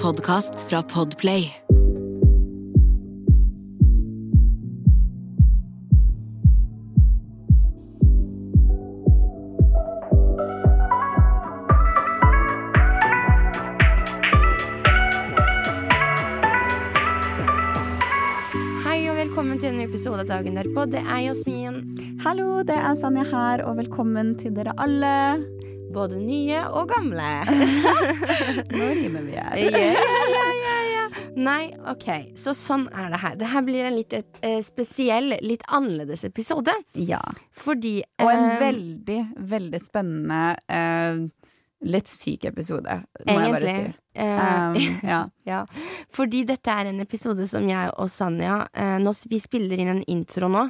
podkast fra Podplay. Hei og velkommen til en ny episode av Dagen derpå. Det er Jasmin. Hallo, det er Sanja her, og velkommen til dere alle. Både nye og gamle. Nå rimer vi her. ja, ja, ja, ja. Nei, OK. Så sånn er det her. Det her blir en litt eh, spesiell, litt annerledes episode. Ja. Fordi Og en eh, veldig, veldig spennende, eh, litt syk episode, må jeg bare Egentlig. si. eh, Um, ja. ja. Fordi dette er en episode som jeg og Sanja eh, nå, Vi spiller inn en intro nå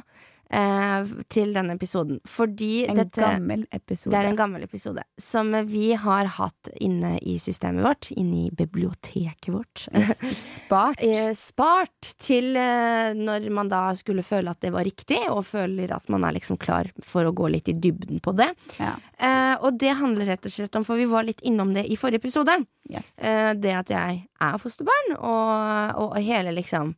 eh, til denne episoden. Fordi En dette gammel episode. Det er en gammel episode som vi har hatt inne i systemet vårt, inne i biblioteket vårt. Spart. Eh, Spart til eh, når man da skulle føle at det var riktig, og føler at man er liksom klar for å gå litt i dybden på det. Ja. Eh, og det handler rett og slett om, for vi var litt innom det i forrige episode, Yes. eh, det at jeg er fosterbarn, og, og hele liksom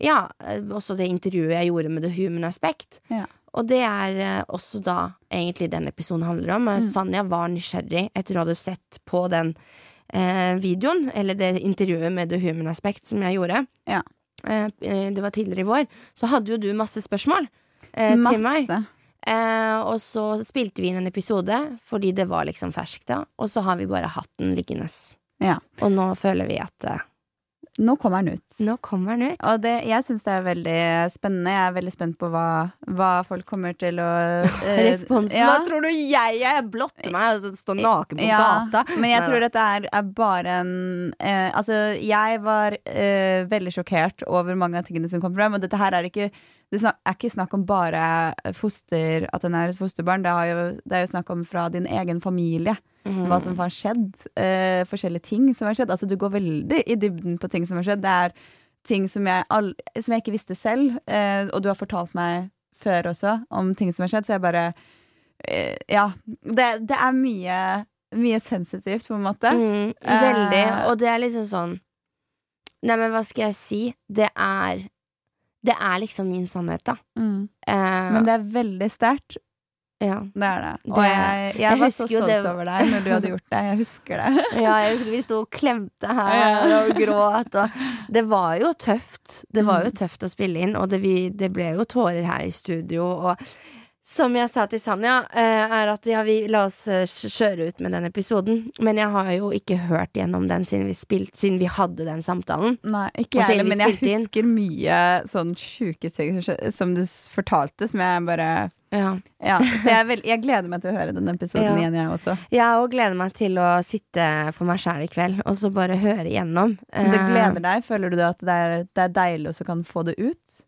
Ja, eh, også det intervjuet jeg gjorde med The Human Aspect. Ja. Og det er eh, også da egentlig den episoden handler om. Eh, Mm. Sanja var nysgjerrig etter å ha sett på den eh, videoen, eller det intervjuet med The Human Aspect som jeg gjorde. Ja. Eh, det var tidligere i vår. Så hadde jo du masse spørsmål eh, til meg. Masse. Eh, og så spilte vi inn en episode fordi det var liksom ferskt da. Og så har vi bare hatt den liggende. Ja. Og nå føler vi at Nå kommer den ut. nå kommer den ut. Og det, jeg syns det er veldig spennende. Jeg er veldig spent på hva, hva folk kommer til å eh, Responsen. ja. Da tror du jeg er blotter meg og så står naken på Ja, gata? Men jeg Nei, tror dette er, er bare en eh, Altså, jeg var eh, veldig sjokkert over mange av tingene som kom frem, og dette her er ikke det er ikke snakk om bare foster, at den er et fosterbarn. Det, er, jo, det er jo snakk om fra din egen familie. Mhm. Hva som har skjedd. Uh, forskjellige ting som har skjedd. Altså, du går veldig i dybden på ting som har skjedd. Det er ting som jeg, all, som jeg ikke visste selv, uh, og du har fortalt meg før også om ting som har skjedd, så jeg bare uh, Ja. Det, det er mye, mye sensitivt, på en måte. Mm, veldig. Og det er liksom sånn Nei, men hva skal jeg si? Det er Det er liksom min sannhet, da. Mm. Uh, Men det er veldig sterkt. Ja. Det er det. Og Det- jeg, jeg, jeg var så stolt det- over deg når du hadde gjort det. Jeg husker det. ja, jeg husker vi sto og klemte her og gråt. Og det var jo tøft. Det var jo Mm. tøft å spille inn, og det, vi, det ble jo tårer her i studio. Og som jeg sa til Sanja, eh, er at ja, vi la oss eh, kjøre ut med den episoden. Men jeg har jo ikke hørt gjennom den siden vi, spilt, siden vi hadde den samtalen. Nei, ikke jeg heller, men jeg husker inn. mye sånn sjuke ting som du fortalte, som jeg bare Ja. Ja, så jeg, vil, jeg gleder meg til å høre den episoden Ja. igjen, jeg også. Jeg òg gleder meg til å sitte for meg sjæl i kveld og så bare høre igjennom. Det Eh, gleder deg? Føler du at det er, det er deilig å så kan få det ut?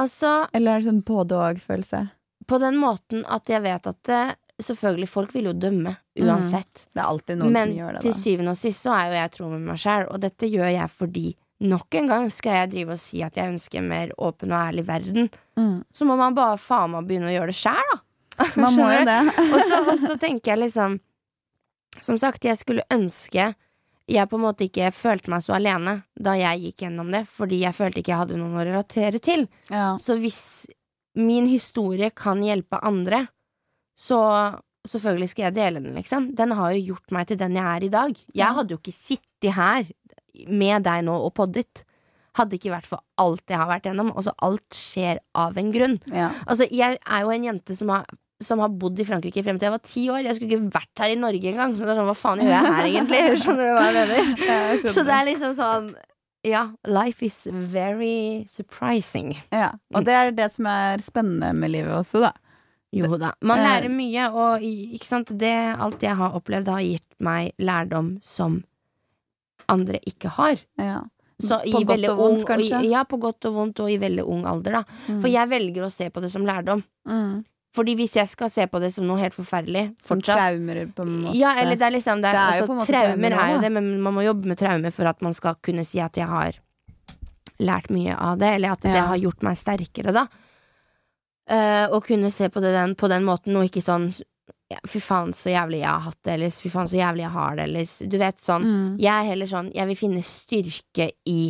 Altså, Eller er det sånn både-og-følelse? På den måten at jeg vet at det, selvfølgelig, folk vil jo dømme uansett. Det er alltid noen Men som gjør det, Men til syvende og sist så er jo jeg tro med meg sjæl, og dette gjør jeg fordi nok en gang skal jeg drive og si at jeg ønsker en mer åpen og ærlig verden. Mm. Så må man bare faen meg begynne å gjøre det sjæl, da. Man må jo det. og, så, og så tenker jeg liksom Som sagt, jeg skulle ønske jeg på en måte ikke følte meg så alene da jeg gikk gjennom det, fordi jeg følte ikke jeg hadde noen å relatere til. Ja. Så hvis min historie kan hjelpe andre, så selvfølgelig skal jeg dele den, liksom. Den har jo gjort meg til den jeg er i dag. Jeg hadde jo ikke sittet her med deg nå og poddet. Hadde ikke vært for alt jeg har vært gjennom. Altså, alt skjer av en grunn. Ja. Altså, jeg er jo en jente som har, som har bodd i Frankrike frem til jeg var ti år. Jeg skulle ikke vært her i Norge engang. Det er sånn, hva faen gjør jeg her, egentlig? Skjønner du hva jeg mener? Jeg. Så det er liksom sånn Ja, life is very surprising. ja. Og det er det som er spennende med livet også, da. Jo da. Man lærer mye, og ikke sant, det, alt jeg har opplevd, har gitt meg lærdom som andre ikke har. Ja. Så i På godt og vondt, ung, kanskje? I- ja, på godt og vondt, og i veldig ung alder, da. For jeg velger å se på det som lærdom. Mm. Fordi hvis jeg skal se på det som noe helt forferdelig fortsatt traumer, på en måte. Ja, eller det er liksom det Det er altså, Traumer er jo det, men man må jobbe med traumer for at man skal kunne si at jeg har lært mye av det, eller at det har gjort meg sterkere, da. Eh, å kunne se på det den, på den måten, og ikke sånn ja, Fy faen, så jævlig jeg har hatt det, eller fy faen, så jævlig jeg har det, eller Du vet sånn. Mm. Jeg er heller sånn Jeg vil finne styrke i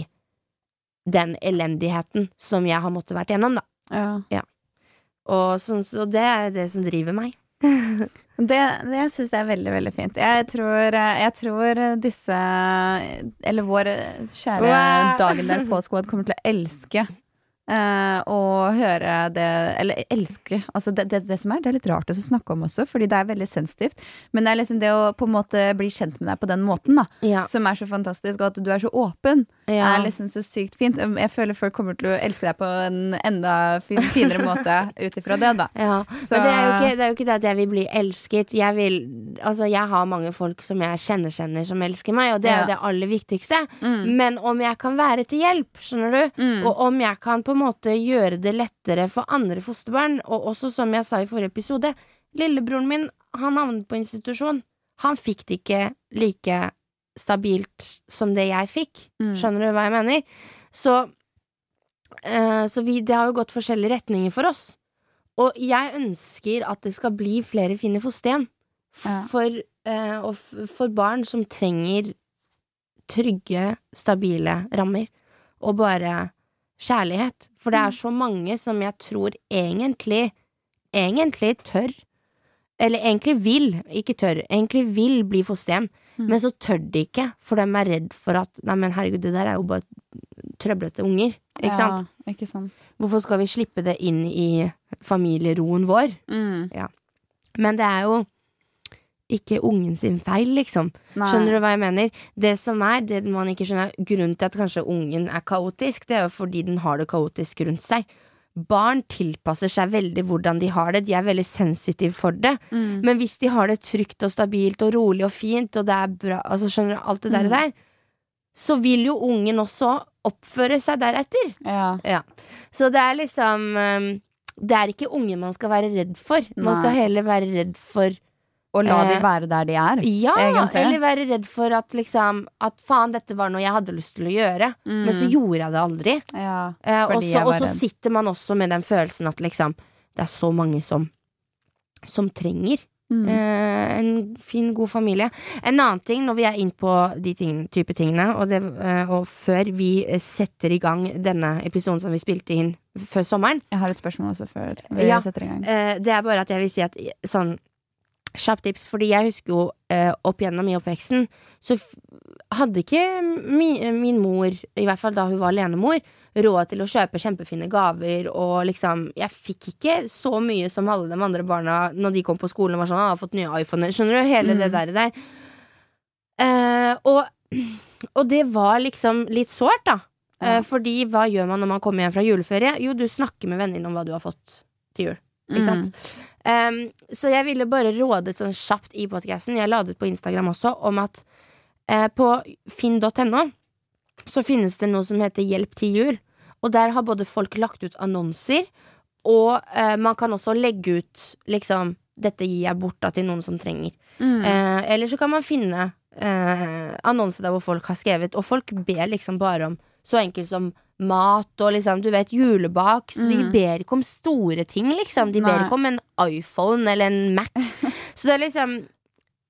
den elendigheten som jeg har måttet vært gjennom, da. Ja. Ja. Og, sånn, så det er jo det som driver meg. Det, det syns jeg er veldig, veldig fint. Jeg tror, eh, jeg tror disse Eller vår kjære Wow. Dagen der på Squad kommer til å elske eh, å høre det Eller elske. Altså det, det, det som er, det er litt rart å snakke om også, fordi det er veldig sensitivt. Men det er liksom det å på en måte bli kjent med deg på den måten, da, Ja. som er så fantastisk, og at du er så åpen, ja. er liksom så sykt fint. Jeg føler folk kommer til å elske deg på en enda finere måte ut ifra det, da. Ja, men det er, jo ikke, det er jo ikke det at jeg vil bli elsket. Jeg vil Altså, jeg har mange folk som jeg kjenner kjenner som elsker meg, og det er jo det aller viktigste. Mm. Men om jeg kan være til hjelp, skjønner du, Mm. og om jeg kan på en måte gjøre det lettere for andre fosterbarn, og også som jeg sa i forrige episode, lillebroren min, han havnet på institusjon. Han fikk det ikke like stabilt som det jeg fikk. Mm. Skjønner du hva jeg mener? Så, uh, så vi, det har jo gått forskjellige retninger for oss. Og jeg ønsker at det skal bli flere fine fosterhjem. Ja. For, og for barn som trenger trygge, stabile rammer. Og bare kjærlighet. For det er så mange som jeg tror egentlig Egentlig tør Eller egentlig vil, ikke tør Egentlig vil bli fosterhjem Mm. Men så tør de ikke For de er redd for at Nei, men herregud, det der er jo bare trøblete unger Ikke sant? Ikke sant. Hvorfor skal vi slippe det inn i familieroen vår? Mm. Men det er jo ikke ungen sin feil, liksom. Nei. Skjønner du hva jeg mener? Det som er, det man ikke skjønner, grunnen til at kanskje ungen er kaotisk, det er jo fordi den har det kaotisk rundt seg. Barn tilpasser seg veldig hvordan de har det, de er veldig sensitive for det. Mm. Men hvis de har det trygt og stabilt og rolig og fint, og det er bra, altså skjønner du, alt det der, Mm. der, så vil jo ungen også oppføre seg deretter. Ja. Så det er liksom um, Det er ikke ungen man skal være redd for. Man Nei. skal heller være redd for Og la de Eh, være der de er. Ja, egentlig. eller være redd for at liksom At faen, dette var noe jeg hadde lyst til å gjøre, Mm. men så gjorde jeg det aldri. Ja, Eh, og så sitter man også med den følelsen at liksom Det er så mange som Som trenger Mm. eh, en fin, god familie. En annen ting, når vi er inn på de ting, type tingene, og, det, eh, og før vi setter i gang denne episoden som vi spilte inn før sommeren, Jeg har et spørsmål også før vi Ja. setter i gang. Eh, det er bare at jeg vil si at sånn Kjapt tips, fordi jeg husker jo eh, opp gjennom i oppveksten Så hadde ikke mi, min mor, i hvert fall da hun var alenemor, råd til å kjøpe kjempefine gaver, og liksom Jeg fikk ikke så mye som alle de andre barna når de kom på skolen og var sånn jeg har fått nye iPhoner'. Skjønner du? Hele Mm. det der. der. Eh, og, og det var liksom litt sårt, da. Ja. Eh, fordi hva gjør man når man kommer hjem fra juleferie? Jo, du snakker med venner om hva du har fått til jul. Ikke sant? Um, så jeg ville bare råde sånn kjapt i podcasten Jeg la det ut på Instagram også, om at uh, på finn.no så finnes det noe som heter Hjelp til jul. Og der har både folk lagt ut annonser, og uh, man kan også legge ut liksom Dette gir jeg bort da til noen som trenger. Mm. Uh, eller så kan man finne annonser der hvor folk har skrevet, og folk ber liksom bare om så enkelt som mat og liksom, du vet, julebak. Mm. de ber ikke om store ting, liksom. De ber ikke om en iPhone eller en Mac. så det er liksom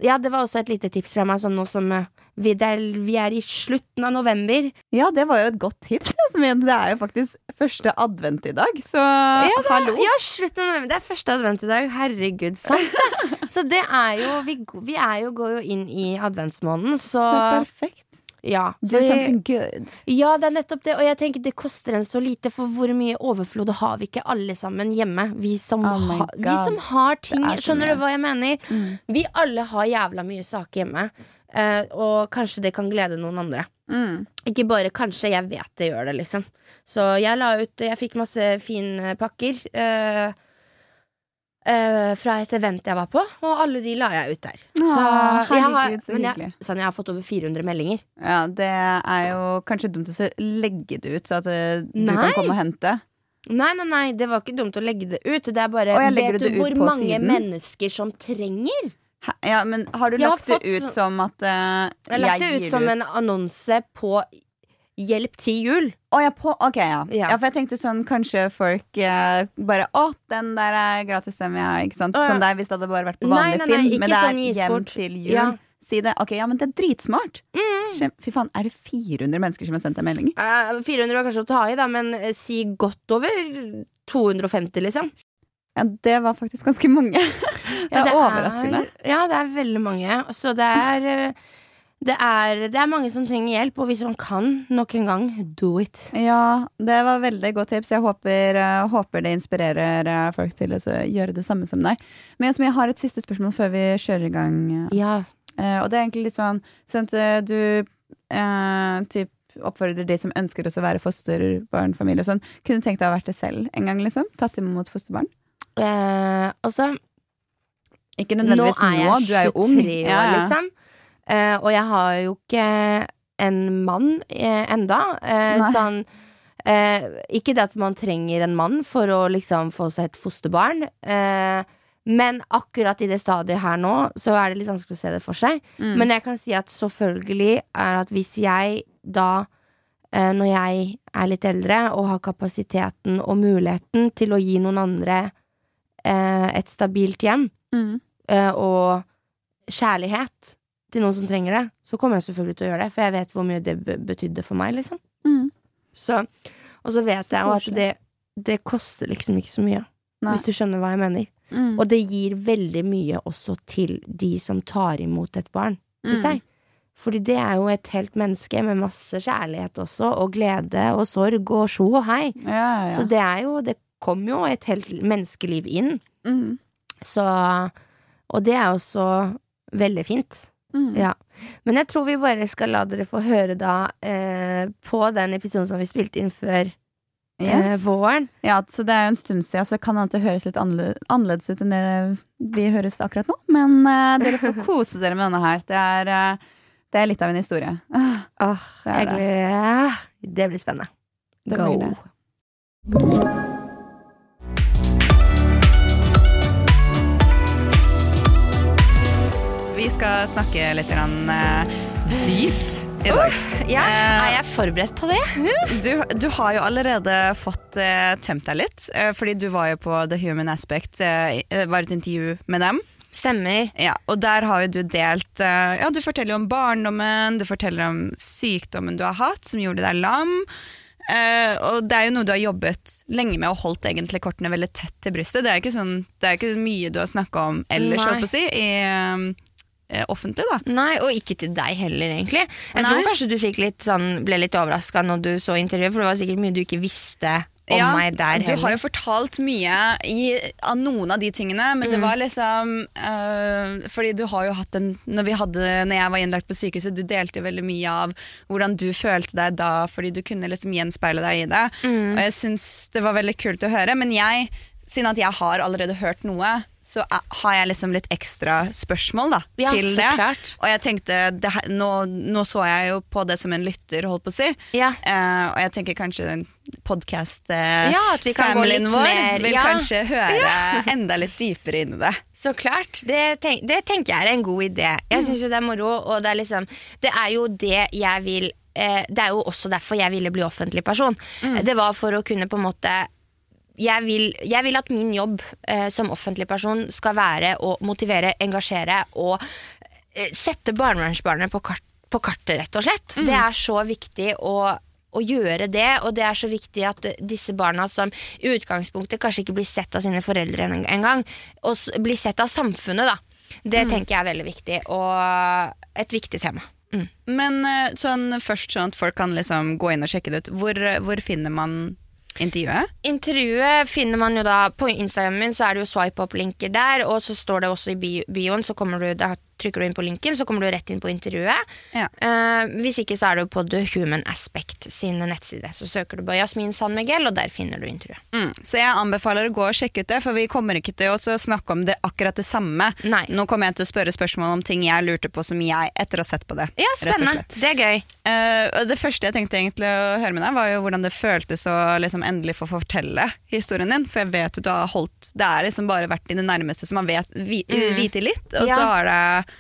Ja, det var også et lite tips fra meg, sånn nå som eh, vi, er, vi er i slutten av november. Ja, det var jo et godt tips. Jasmin. Det er jo faktisk første advent i dag, så Ja, det hallo. ja, slutten av november. Det er første advent i dag. Herregud, sant det. Så det er jo Vi, vi er jo, går jo inn i adventsmåneden, så Så perfekt. Ja. Do something good. Ja, det er nettopp det. Og jeg tenker det koster en så lite, for hvor mye overflod har vi ikke alle sammen hjemme? Vi som, Oh ha, vi som har ting. Det er Skjønner du hva jeg mener? Mm. Vi alle har jævla mye saker hjemme. Uh, og kanskje det kan glede noen andre. Mm. Ikke bare kanskje, jeg vet det gjør det, liksom. Så jeg la ut Jeg fikk masse fine pakker. eh, eh, fra et event jeg var på, og alle de la jeg ut der. Å, jeg har, herregud, så men jeg, hyggelig. sånn, jeg har fått over 400 meldinger. Ja, det er jo kanskje dumt å så legge det ut, så at eh, du Nei. kan komme og hente. Nei, nei, nei, det var ikke dumt å legge det ut. Det er bare Å, jeg legger Vet det du ut hvor på mange siden? mennesker som trenger? Hæ? Ja, men har du Jeg har lagt det ut så- som at eh, Jeg har lagt det gir ut som en annonse på hjelp til jul. Å ja, på, ok, ja. Ja. ja. For jeg tenkte sånn, kanskje folk eh, bare Å, den der er gratis, den, ja. Ikke sant? Å, ja. Sånn der hvis det hadde bare vært på Nei, vanlig nei, nei, film. ikke Men det er sånn gis hjem til jul. Ja. Si det. Ok, ja, men det er dritsmart. Mm. Fy faen, er det 400 mennesker som har sendt deg melding? Eh, 400 var kanskje å ta i, da, men eh, si godt over 250, liksom. Ja, det var faktisk ganske mange. det er overraskende. ja, det er veldig mange. Så det er, eh, det er Det er mange som trenger hjelp, og hvis man kan, nok en gang, do it. Ja, det var veldig godt tips. Jeg håper, eh, håper det inspirerer eh, folk til å gjøre det samme som deg. Men jeg, jeg har et siste spørsmål før vi kjører i gang. Ja. Eh, og det er egentlig litt sånn, sånn at du eh, typ oppfordrer de som ønsker også å være fosterbarnfamilie og sånn. Kunne tenkt deg å ha vært det selv en gang, liksom? Tatt imot fosterbarn? Eh, altså, Ikke nødvendigvis nå, er jeg du er jo ung. 23 år, Ja, ja. liksom. Eh, og jeg har jo ikke en mann eh, enda. Eh, sånn eh, Ikke det at man trenger en mann for å liksom få seg et fosterbarn. Eh, men akkurat i det stadiet her nå, så er det litt vanskelig å se det for seg. Mm. Men jeg kan si at selvfølgelig er at hvis jeg da, når jeg er litt eldre og har kapasiteten og muligheten til å gi noen andre et stabilt hjem Mm. og kjærlighet til noen som trenger det, så kommer jeg selvfølgelig til å gjøre det, for jeg vet hvor mye det betydde for meg, liksom. Mm. Så, og så vet Så jeg jo at det, det koster liksom ikke så mye, Nei. hvis du skjønner hva jeg mener. Mm. Og det gir veldig mye også til de som tar imot et barn i Mm. seg. Fordi det er jo et helt menneske med masse kjærlighet også, og glede og sorg og sjo og hei. Ja, ja, ja. Så det er jo Det kommer jo et helt menneskeliv inn. Mm. Så Og det er også veldig fint. Mm. Ja. Men jeg tror vi bare skal la dere få høre da eh, på den episoden som vi spilte inn før eh, Yes. våren. Ja, så det er jo en stund siden, så kan det høres litt annerledes ut enn det vi høres akkurat nå. Men eh, dere får kose dere med denne her. Det er, eh, det er litt av en historie. Ah, Åh, Det jeg det. gleder Det blir spennende. Det Go. blir skal snakke litt grann, eh, dypt i dag. Ja, Eh, er jeg forberedt på det? Du, du har jo allerede fått uh, tømt deg litt, fordi du var jo på The Human Aspect. Det var et intervju med dem. Stemmer. Ja, og der har jo du delt Ja, du forteller jo om barndommen, du forteller om sykdommen du har hatt, som gjorde deg lam. Uh, og det er jo noe du har jobbet lenge med og holdt egentlig kortene veldig tett til brystet. Det er ikke, sånn, det er ikke mye du har snakka om ellers, holdt på å si, i offentlig, da. Nei, og ikke til deg heller, egentlig. Jeg Nei. tror kanskje du litt sånn, ble litt overraska når du så intervjuet, for det var sikkert mye du ikke visste om Ja, meg der Du har jo fortalt mye i, av noen av de tingene, men det Mm. var liksom øh, Fordi du har jo hatt en når, vi hadde, når jeg var innlagt på sykehuset, du delte jo veldig mye av hvordan du følte deg da, fordi du kunne liksom gjenspeile deg i det. Mm. Og jeg syns det var veldig kult å høre, men jeg, siden at jeg har allerede hørt noe, så har jeg liksom litt ekstra spørsmål da, Ja, til det. klart. Og jeg tenkte, det nå, nå så jeg jo på det som en lytter, holdt på å si. Ja. Uh, og jeg tenker kanskje podkast-familien Ja, kan vår vil ja. kanskje høre enda litt dypere inn i det. Så klart. Det, tenk, det tenker jeg er en god idé. Mm. Jeg syns jo det er moro, og det er liksom Det er jo det jeg vil eh, Det er jo også derfor jeg ville bli offentlig person. Mm. Det var for å kunne på en måte jeg vil, jeg vil at min jobb eh, som offentlig person skal være å motivere, engasjere og eh, sette barnevernsbarnet på, kart, på kartet, rett og slett. Mm. Det er så viktig å, å gjøre det, og det er så viktig at disse barna som i utgangspunktet kanskje ikke blir sett av sine foreldre en- engang, og blir sett av samfunnet, da. Det tenker jeg er veldig viktig, og et viktig tema. Mm. Men eh, sånn, først sånn at folk kan liksom gå inn og sjekke det ut. Hvor, hvor finner man intervjuet? Intervjuet finner man jo da På Instagramen min så er det jo swipe up-linker der, og så står det også i bioen, så kommer du, da trykker du inn på linken, så kommer du rett inn på intervjuet. Ja. Eh, hvis ikke så er jo på The Human Aspect sin nettside. Så søker du på Jasmin San Miguel, og der finner du intervjuet. Mm. Så jeg anbefaler å gå og sjekke ut det, for vi kommer ikke til å snakke om det akkurat det samme. Nei. Nå kommer jeg til å spørre spørsmål om ting jeg lurte på som jeg, etter å ha sett på det. Ja, spennende. Det er gøy. Eh, det første jeg tenkte egentlig å høre med deg, var jo hvordan det føltes å liksom endelig få fortelle historien din. For jeg vet jo du har holdt Det er liksom bare vært dine nærmeste som har vet, vi, Mm. vite litt, og Ja. så har det.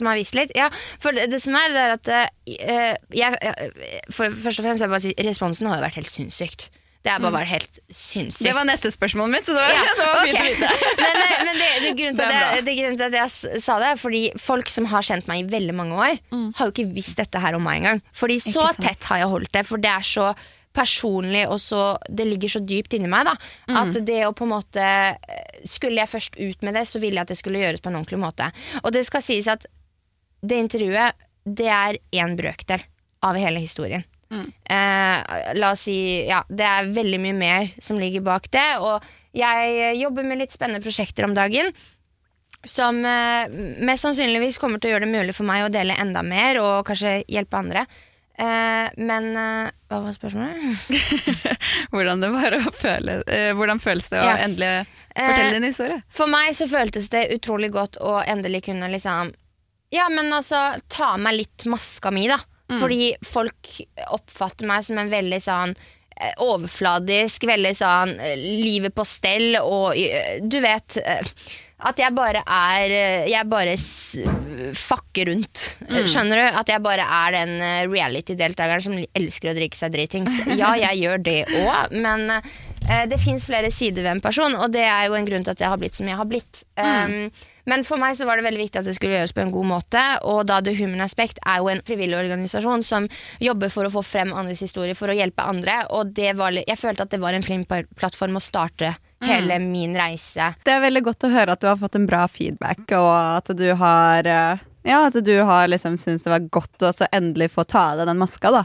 Som har vist litt. Ja, for det, det som er, det er at eh, jeg, jeg, for, Først og fremst vil jeg bare si responsen har jo vært helt sinnssykt. Det har bare vært helt sinnssykt. Det var neste spørsmålet mitt, så det var, Ja, det var fint å vite. men, eh, men det, det, grunnen til Det at er jeg, grunnen til at jeg sa det, er fordi folk som har kjent meg i veldig mange år, har jo ikke visst dette her om meg engang. Fordi så tett har jeg holdt det, for det er så personlig og så Det ligger så dypt inni meg, da. At det å på en måte Skulle jeg først ut med det, så ville jeg at det skulle gjøres på en ordentlig måte. Og det skal sies at det intervjuet, det er én brøkdel av hele historien. Eh, la oss si Ja, det er veldig mye mer som ligger bak det. Og jeg jobber med litt spennende prosjekter om dagen. Som eh, mest sannsynligvis kommer til å gjøre det mulig for meg å dele enda mer, og kanskje hjelpe andre. Eh, men eh, Hva var spørsmålet? Hvordan føle eh, Hvordan føles det å Ja. endelig fortelle Eh, din historie? For meg så føltes det utrolig godt å endelig kunne liksom Ja, men altså ta av meg litt maska mi, da. Fordi folk oppfatter meg som en veldig sånn eh, overfladisk, veldig sånn eh, livet på stell og eh, du vet at jeg bare er Jeg bare fucker rundt. Mm. Skjønner du? At jeg bare er den reality-deltakeren som elsker å drikke seg dritings. Ja, jeg gjør det òg, men det fins flere sider ved en person, og det er jo en grunn til at jeg har blitt som jeg har blitt. Um, men for meg så var det veldig viktig at det skulle gjøres på en god måte, og da The Human Aspect er jo en frivillig organisasjon som jobber for å få frem andres historier for å hjelpe andre, og det var, jeg følte at det var en flink plattform å starte hele min reise. Det er veldig godt å høre at du har fått en bra feedback, og at du har eh, Ja, at du har liksom syntes det var godt å så endelig få ta av deg den maska, da.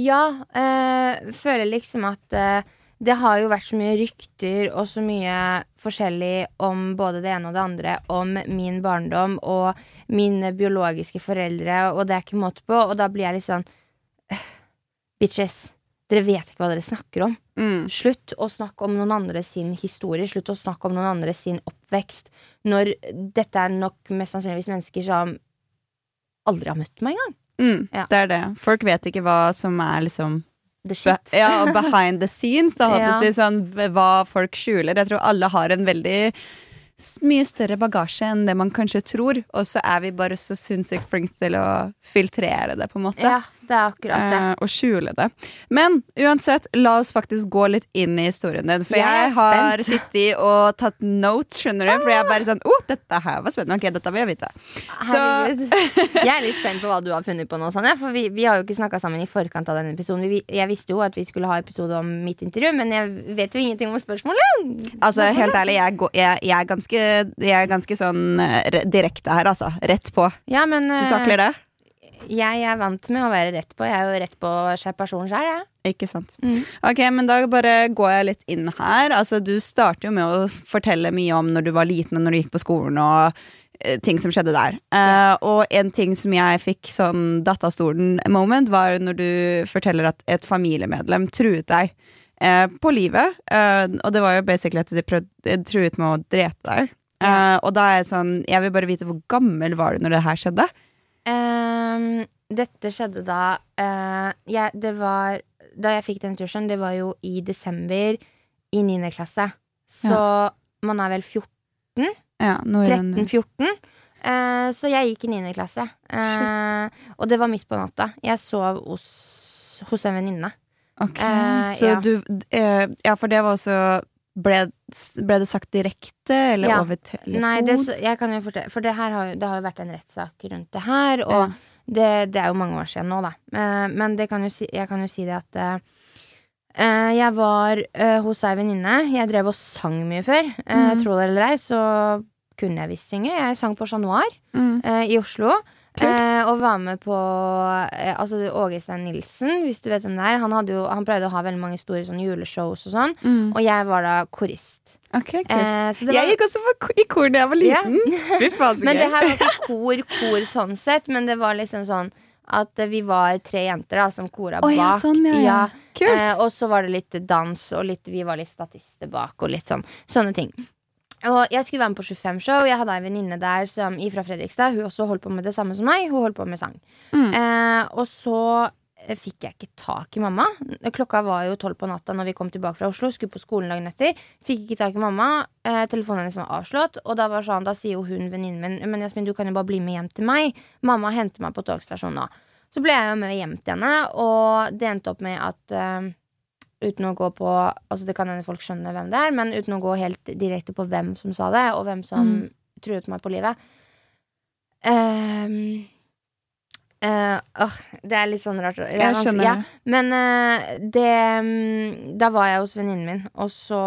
Ja, øh, føler liksom at eh, det har jo vært så mye rykter og så mye forskjellig om både det ene og det andre om min barndom og mine biologiske foreldre, og det er ikke måte på, og da blir jeg litt sånn eh, Bitches, dere vet ikke hva dere snakker om. Mm. Slutt å snakke om noen andre sin historie, slutt å snakke om noen andre sin oppvekst, når dette er nok mest sannsynligvis mennesker som aldri har møtt meg engang. Mm, Ja. Det er det. Folk vet ikke hva som er liksom The be. Ja, behind the scenes, da, Ja. si, sånn, hva folk skjuler. Jeg tror alle har en veldig mye større bagasje enn det man kanskje tror, og så er vi bare så sinnssykt flinke til å filtrere det, på en måte. Ja, det er akkurat det. eh, og skjule det. Men uansett, la oss faktisk gå litt inn i historien din. For Jeg jeg, har sittet og tatt notes, skjønner du. For jeg er bare sånn Å, dette her var spennende. Ok, dette vil jeg vite. Herregud. Jeg er litt spent på hva du har funnet på nå, Sanja. For vi, vi har jo ikke snakka sammen i forkant av denne episoden. Vi, jeg visste jo at vi skulle ha episode om mitt intervju, men jeg vet jo ingenting om spørsmålet. Altså, helt ærlig, jeg, går, jeg, jeg, er, ganske, er ganske sånn eh, re- direkte her, altså. Rett på. Ja, men Du eh, takler det? Jeg er vant med å være rett på. Jeg er jo rett på person sjøl, jeg. Ikke sant. Mm. Ok, men da bare går jeg litt inn her. Altså, du starter jo med å fortelle mye om når du var liten og når du gikk på skolen og eh, ting som skjedde der. Eh, og en ting som jeg fikk sånn datt av stolen-moment, var når du forteller at et familiemedlem truet deg eh, på livet. Eh, og det var jo basically at de prøvde, de truet med å drepe deg. Eh, og da er jeg sånn Jeg vil bare vite hvor gammel var du når det her skjedde? Ehm, dette skjedde da uh, jeg, Det var Da jeg fikk den tusjen, det var jo i desember i 9. klasse. Så man er vel 14? Ja, noe i den- 13-14. Uh, så jeg gikk i 9. klasse. Uh, og det var midt på natta. Jeg sov hos, hos en venninne. Ok, Eh, så ja. du eh, Ja, for det var også ble, ble det sagt direkte, eller Ja. over telefon? Nei, det, jeg kan jo fortelle For det, har, det har jo vært en rettssak rundt det her, og Ja. det, det er jo mange år siden nå, da. Eh, men det kan si, jeg kan jo si det at eh, jeg var uh, hos ei venninne. Jeg drev og sang mye før. Uh, mm. Tro det eller ei, så kunne jeg visst synge. Jeg sang på Chat Noir Mm. i Oslo. Eh, og var med på eh, Altså Åge Stein Nilsen, hvis du vet hvem det er. Han, jo, han pleide å ha veldig mange store sånn, juleshows og sånn. Mm. Og jeg var da korist. Ok, kult. Eh, var, Jeg gikk også på i kor da jeg var Ja. liten. Fy faen, så Men det her var ikke kor, kor sånn sett, men det var liksom sånn at vi var tre jenter da, som kora oh, bak. ja, sånn, ja, ja. Eh, og så var det litt dans, og litt, vi var litt statister bak, og litt sånn sånne ting. Og jeg skulle være med på 25-show. Jeg hadde ei venninne der som, fra Fredrikstad. Hun også holdt på med det samme som meg. Hun holdt på med sang. Mm. Eh, og så eh, fikk jeg ikke tak i mamma. Klokka var jo tolv på natta når vi kom tilbake fra Oslo. Skulle på skolen dagen etter. Fikk ikke tak i mamma. Eh, telefonen hennes var avslått. Og da, var sånn, da sier jo hun venninnen min Men Jasmin, du kan jo bare bli med hjem til meg. Mamma henter meg på togstasjonen nå. Så ble jeg jo med hjem til henne, og det endte opp med at eh, uten å gå på Altså det kan hende folk skjønner hvem det er, men uten å gå helt direkte på hvem som sa det, og hvem som Mm. truet meg på livet. Um, uh, oh, det er litt sånn rart. Jeg skjønner ja. Men uh, det mm, Da var jeg hos venninnen min, og så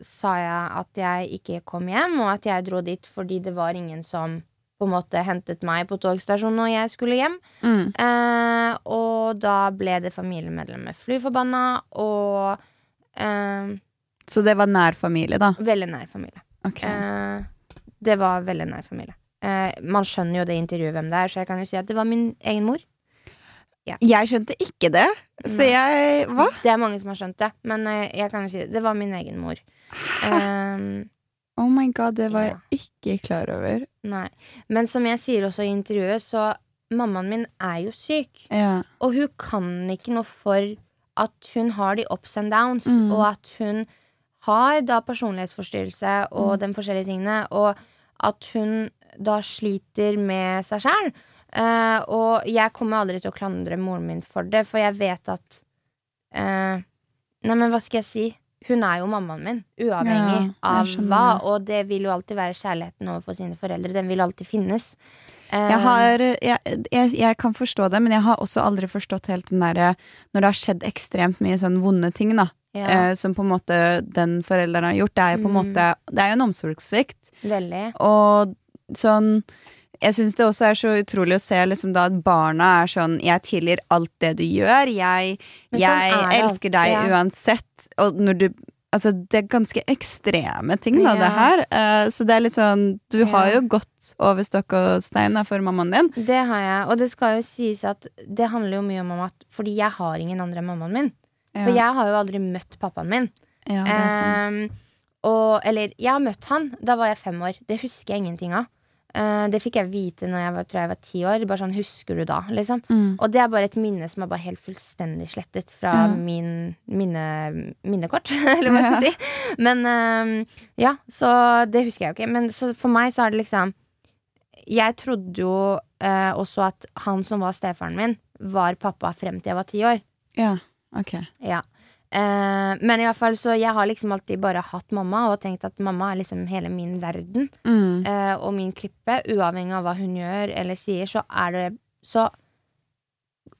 sa jeg at jeg ikke kom hjem, og at jeg dro dit fordi det var ingen som på en måte hentet meg på togstasjonen når jeg skulle hjem. Mm. Eh, og da ble det familiemedlemmer flyforbanna, og eh, Så det var nær familie, da? veldig nær familie. Okay. Eh, det var veldig nær familie. Eh, man skjønner jo det intervjuet hvem det er, så jeg kan jo si at det var min egen mor. Jeg skjønte ikke det, så Nei. jeg Hva? Det er mange som har skjønt det, men eh, jeg kan jo si det. Det var min egen mor. Eh, Oh my god, det var Ja. jeg ikke klar over. nei. Men som jeg sier også i intervjuet, så mammaen min er jo syk. Ja. Og hun kan ikke noe for at hun har de ups and downs, Mm. og at hun har da personlighetsforstyrrelse og Mm. de forskjellige tingene, og at hun da sliter med seg sjæl. Uh, og jeg kommer aldri til å klandre moren min for det, for jeg vet at uh, Nei, men hva skal jeg si? Hun er jo mammaen min, uavhengig Ja, av hva. Og det vil jo alltid være kjærligheten overfor sine foreldre. Den vil alltid finnes. Eh, Jeg, har, jeg, jeg, jeg kan forstå det, men jeg har også aldri forstått helt den derre Når det har skjedd ekstremt mye sånn vonde ting, da, ja, eh, som på en måte den forelderen har gjort, det er jo på en Mm. måte Det er jo en omsorgssvikt. Veldig. Og sånn Jeg syns det også er så utrolig å se liksom da at barna er sånn Jeg tilgir alt det du gjør. Jeg, sånn jeg er elsker deg ja. uansett. Og når du Altså, det er ganske ekstreme ting, da, Ja. det her. Uh, så det er litt sånn Du har jo gått over stokk og stein da, for mammaen din. Det har jeg, og det skal jo sies at det handler jo mye om at Fordi jeg har ingen andre enn mammaen min. Ja, For jeg har jo aldri møtt pappaen min. ja det er sant. Um, og, eller, jeg har møtt han. Da var jeg fem år. Det husker jeg ingenting av. Eh, det fikk jeg vite når jeg var, tror jeg var ti år. Bare sånn, Husker du da? Liksom. Mm. Og det er bare et minne som er bare helt fullstendig slettet fra mm. min mine, minnekort, eller hva jeg skal si. Men uh, ja, så det husker jeg jo ikke. Men så for meg så er det liksom Jeg trodde jo uh, også at han som var stefaren min, var pappa frem til jeg var ti år. Ja, ok. Ja. Eh, men i hvert fall så jeg har liksom alltid bare hatt mamma og tenkt at mamma er liksom hele min verden Mm. eh, og min klippe. Uavhengig av hva hun gjør eller sier, så er det så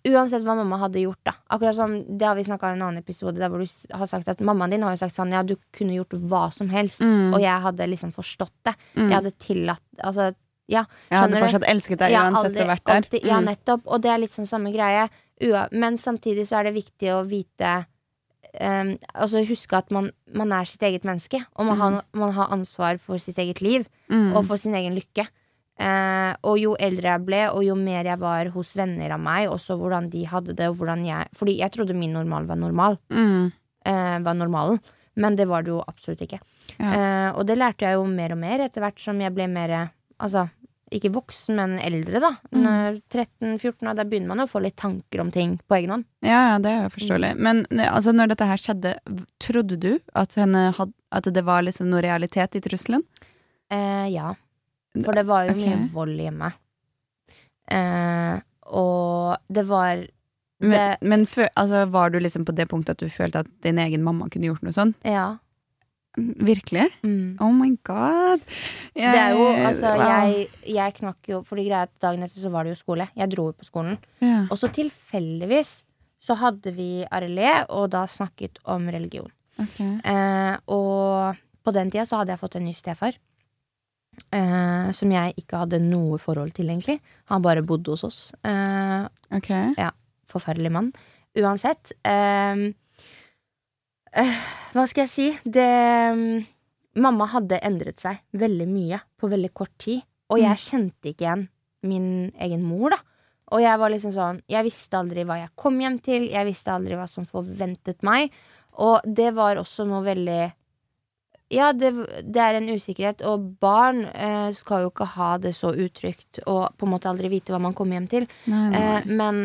Uansett hva mamma hadde gjort, da. Akkurat sånn, Det har vi snakka om i en annen episode, der hvor du har sagt at mammaen din har jo sagt sånn Ja, du kunne gjort hva som helst, Mm. og jeg hadde liksom forstått det. Mm. Jeg hadde tillatt Altså, ja. Jeg hadde fortsatt du? elsket deg uansett aldri- har vært der. alltid- ja, Mm. nettopp. Og det er litt sånn samme greie. Ua men samtidig så er det viktig å vite em, Altså huske at man, man er sitt eget menneske. Og man, har, man har ansvar for sitt eget liv Mm. og for sin egen lykke. Uh, og jo eldre jeg ble, og jo mer jeg var hos venner av meg, også hvordan de hadde det, og hvordan jeg Fordi jeg trodde min normal var normal. Mm. Uh, var normalen. Men det var det jo absolutt ikke. Ja. Uh, og det lærte jeg jo mer og mer etter hvert som jeg ble mer Altså, ikke voksen, men eldre, da. Mm. Når 13-14 år, Da begynner man å få litt tanker om ting på egen hånd. Ja, ja, det er jo Mm. forståelig. Men altså, når dette her skjedde, trodde du at, had, at det var liksom noe realitet i trusselen? Eh, ja. For det var jo okay. mye vold hjemme. Eh, og det var Men, Det- men men altså, var du liksom på det punktet at du følte at din egen mamma kunne gjort noe sånn? Ja. Virkelig? Mm. Oh my god! Det er jo, altså, wow. jeg, jeg knakk jo For det greia at dagen etter så var det jo skole. Jeg dro jo på skolen. ja. Og så tilfeldigvis så hadde vi Arelé, og da snakket om religion. ok. Eh, og på den tida så hadde jeg fått en ny stefar. Eh, som jeg ikke hadde noe forhold til, egentlig. Han bare bodde hos oss. Eh, ok. forferdelig mann. Uansett. eh, hva skal jeg si? Det mm, Mamma hadde endret seg veldig mye på veldig kort tid. Og jeg kjente ikke igjen min egen mor, da. Og jeg var liksom sånn Jeg visste aldri hva jeg kom hjem til. Jeg visste aldri hva som forventet meg. Og det var også noe veldig Ja, det, det er en usikkerhet. Og barn eh, skal jo ikke ha det så utrygt og på en måte aldri vite hva man kommer hjem til. Nei, nei. Eh, men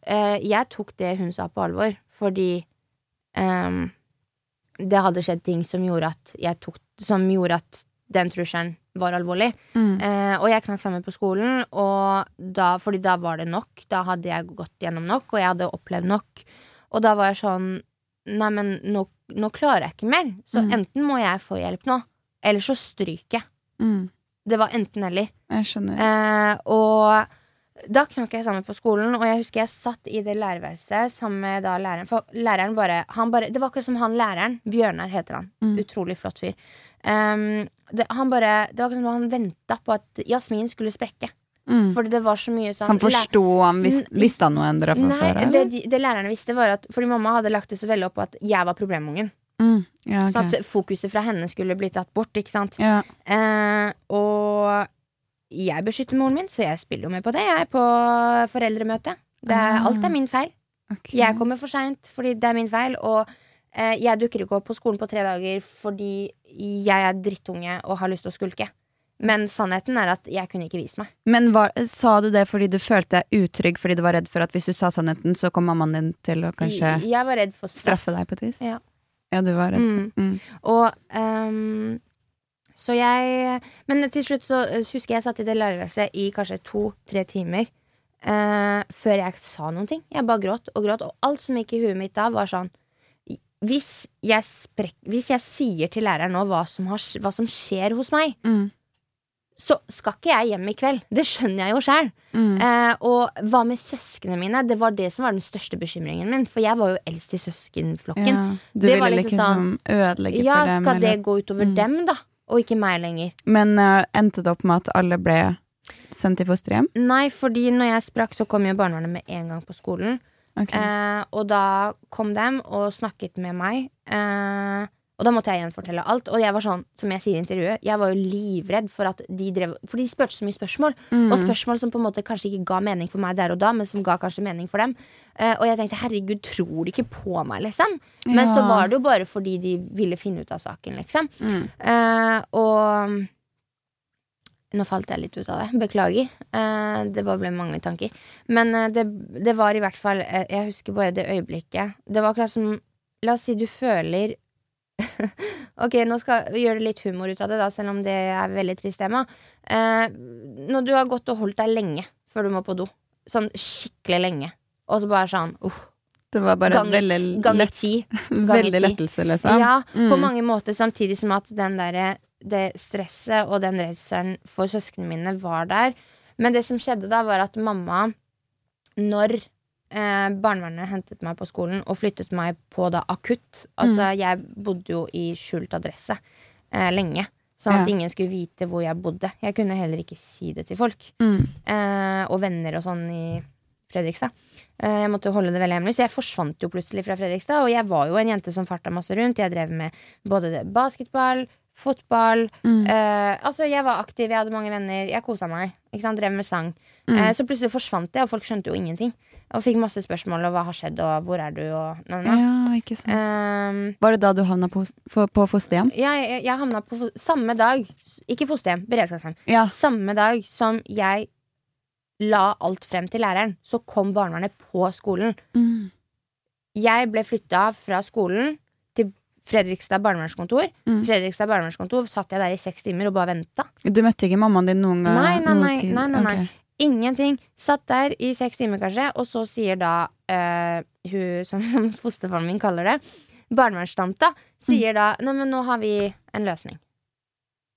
eh, jeg tok det hun sa på alvor, fordi ehm, det hadde skjedd ting som gjorde at tok Som gjorde at den trusselen var alvorlig. Mm. Eh, og jeg knakk sammen på skolen, og da, fordi da var det nok. Da hadde jeg gått gjennom nok, og jeg hadde opplevd nok. Og da var jeg sånn Nei, men nå, nå klarer jeg ikke mer. Så Mm. enten må jeg få hjelp nå, eller så stryker jeg. Mm. Det var enten-eller. Jeg skjønner. Eh, og da knakk jeg sammen på skolen, og jeg husker jeg satt i det lærerværelset sammen med da læreren. For læreren bare, han bare Det var akkurat som han læreren. Bjørnar heter han. Mm. Utrolig flott fyr. Um, det, han bare, det var akkurat som han venta på at Jasmin skulle sprekke. Mm. Fordi det var så mye sånn Han forsto han vis, Visste han noe endra fra Nei, før? det, eller? det lærerne visste, var at Fordi mamma hadde lagt det så veldig opp på at jeg var problemungen. Mm. Ja, Så at fokuset fra henne skulle bli tatt bort. Ikke sant? ja. Eh, og jeg beskytter moren min, så jeg spiller jo med på det, jeg, er på foreldremøte. Det er, Ah. alt er min feil. Okay. Jeg kommer for seint fordi det er min feil, og eh, jeg dukker ikke opp på skolen på tre dager fordi jeg er drittunge og har lyst til å skulke. Men sannheten er at jeg kunne ikke vise meg. Men var, sa du det fordi du følte deg utrygg fordi du var redd for at hvis du sa sannheten, så kom mammaen din til å kanskje Jeg, jeg var redd for straff. straffe deg på et vis? Ja. Ja, du var redd. Mm. Mm. Og ehm, Så jeg Men til slutt så eh, husker jeg satt i det lærerværelset i kanskje to-tre timer. Uh, før jeg sa noen ting. Jeg bare gråt og gråt. Og alt som gikk i huet mitt da, var sånn Hvis jeg, sprek, hvis jeg sier til læreren nå hva som, har, hva som skjer hos meg, Mm. så skal ikke jeg hjem i kveld. Det skjønner jeg jo sjæl. Mm. Uh, og hva med søsknene mine? Det var det som var den største bekymringen min. For jeg var jo eldst i søskenflokken. Ja. Du Det var ville liksom liksom ødelegge Ja, for dem? skal det gå utover Mm. dem, da? Og ikke meg lenger? Men uh, endte det opp med at alle ble sendt i fosterhjem? Nei, fordi når jeg sprakk, så kom jo barnevernet med en gang på skolen. Okay. Uh, og da kom dem og snakket med meg. Eh, og da måtte jeg gjenfortelle alt. Og jeg var sånn, som jeg sier i intervjuet, jeg var jo livredd for at de drev For de spurte så mye spørsmål. Mm. Og spørsmål som på en måte kanskje ikke ga mening for meg der og da, men som ga kanskje mening for dem. Uh, og jeg tenkte herregud, tror de ikke på meg, liksom? Men så var det jo bare fordi de ville finne ut av saken, liksom. Mm. Uh, og nå falt jeg litt ut av det. Beklager. Eh, det bare ble mange tanker. Men eh, det, det var i hvert fall eh, Jeg husker bare det øyeblikket. Det var akkurat som La oss si du føler Ok, nå skal vi gjøre litt humor ut av det, da, selv om det er veldig trist tema. Eh, når du har gått og holdt deg lenge før du må på do, sånn skikkelig lenge, og så bare sånn uh, Det var bare ganger, veldig, ganger lett, ti. veldig ti. lettelse, liksom. Ja, på Mm. mange måter, samtidig som at den der, det stresset og den redselen for søsknene mine var der. Men det som skjedde da, var at mamma, når eh, barnevernet hentet meg på skolen og flyttet meg på da akutt Altså, jeg bodde jo i skjult adresse eh, lenge. Sånn at Ja. ingen skulle vite hvor jeg bodde. Jeg kunne heller ikke si det til folk. Mm. Eh, og venner og sånn i Fredrikstad. Eh, jeg måtte holde det veldig hemmelig, så jeg forsvant jo plutselig fra Fredrikstad. Og jeg var jo en jente som farta masse rundt. Jeg drev med både basketball, fotball. Mm. Eh, altså, jeg var aktiv, jeg hadde mange venner, jeg kosa meg. Drev med sang. Mm. Eh, så plutselig forsvant jeg, og folk skjønte jo ingenting. Og fikk masse spørsmål og hva har skjedd, og hvor er du, og na, na. Ja, ikke sant. Um, Var det da du havna på, på fosterhjem? jeg, jeg, jeg havna på samme dag, ikke fosterhjem, beredskapshjem. Ja. Samme dag som jeg la alt frem til læreren, så kom barnevernet på skolen. Mm. Jeg ble flytta fra skolen Fredrikstad barnevernskontor. Mm. Fredrikstad barnevernskontor satt jeg der i seks timer og bare venta. Du møtte ikke mammaen din noen gang? Nei, nei, nei, nei, nei, nei. Okay. Ingenting. Satt der i seks timer, kanskje, og så sier da uh, hun som, som fosterfaren min kaller det, barnevernstanta, sier da Nei, men nå har vi en løsning.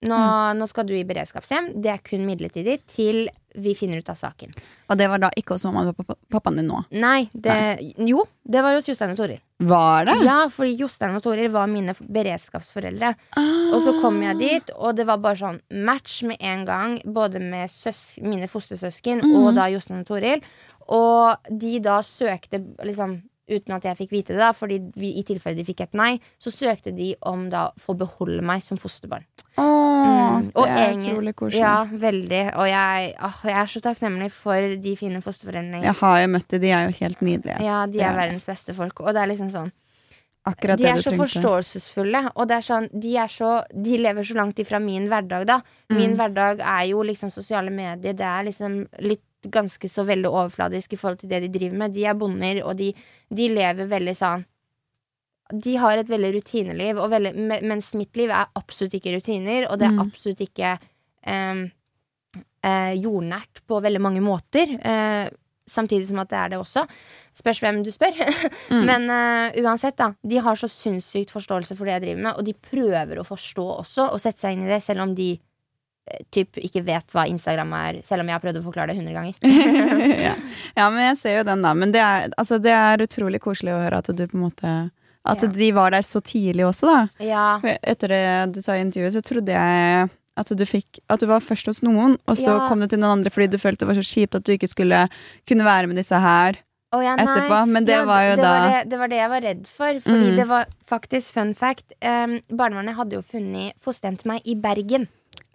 Nå, nå skal du i beredskapshjem. Det er kun midlertidig til vi finner ut av saken. Og det var da ikke hos mamma og pappa- pappaen din nå? Nei, det Jo, det var hos Jostein og Toril. Var det? Ja, fordi Jostein og Toril var mine beredskapsforeldre. beredskapsforeldre. Og så kom jeg dit, og det var bare sånn match med en gang. Både med søs mine fostersøsken og da Jostein og Toril. Og de da søkte liksom Uten at jeg fikk vite det, da fordi vi, i tilfelle de fikk et nei, så søkte de om da å få beholde meg som fosterbarn. Åh, Mm, det er utrolig koselig. Ja, veldig. Og jeg, åh, jeg er så takknemlig for de fine fosterforeldrene. Jeg har jo møtt dem, de er jo helt nydelige. Ja, de er er verdens beste folk. Og det er liksom sånn Akkurat De er så trengte. forståelsesfulle, og det er sånn, de, er så, de lever så langt ifra min hverdag, da. Min Mm. hverdag er jo liksom sosiale medier, det er liksom litt ganske så veldig overfladisk i forhold til det de driver med. De er bonder, og de, de lever veldig sånn De har et veldig rutineliv, veldig, mens mitt liv er absolutt ikke rutiner, og det er Mm. absolutt ikke eh, jordnært på veldig mange måter. Eh, samtidig som at det er det også. Spørs hvem du spør. Mm. Men uh, uansett, da. De har så sinnssykt forståelse for det jeg driver med, og de prøver å forstå også, og sette seg inn i det, selv om de eh, typ ikke vet hva Instagram er, selv om jeg har prøvd å forklare det hundre ganger. ja. ja, men jeg ser jo den, da. Men det er, altså, det er utrolig koselig å høre at du på en måte At Ja. de var der så tidlig også, da. Ja. Etter det du sa i intervjuet, så trodde jeg at du fikk At du var først hos noen, og så Ja. kom du til noen andre fordi du følte det var så kjipt at du ikke skulle kunne være med disse her oh, ja, etterpå. Men det var jo det da var det, det var det jeg var redd for. Fordi Mm. det var faktisk fun fact. Um, barnevernet hadde jo funnet fosterhjem til meg i Bergen.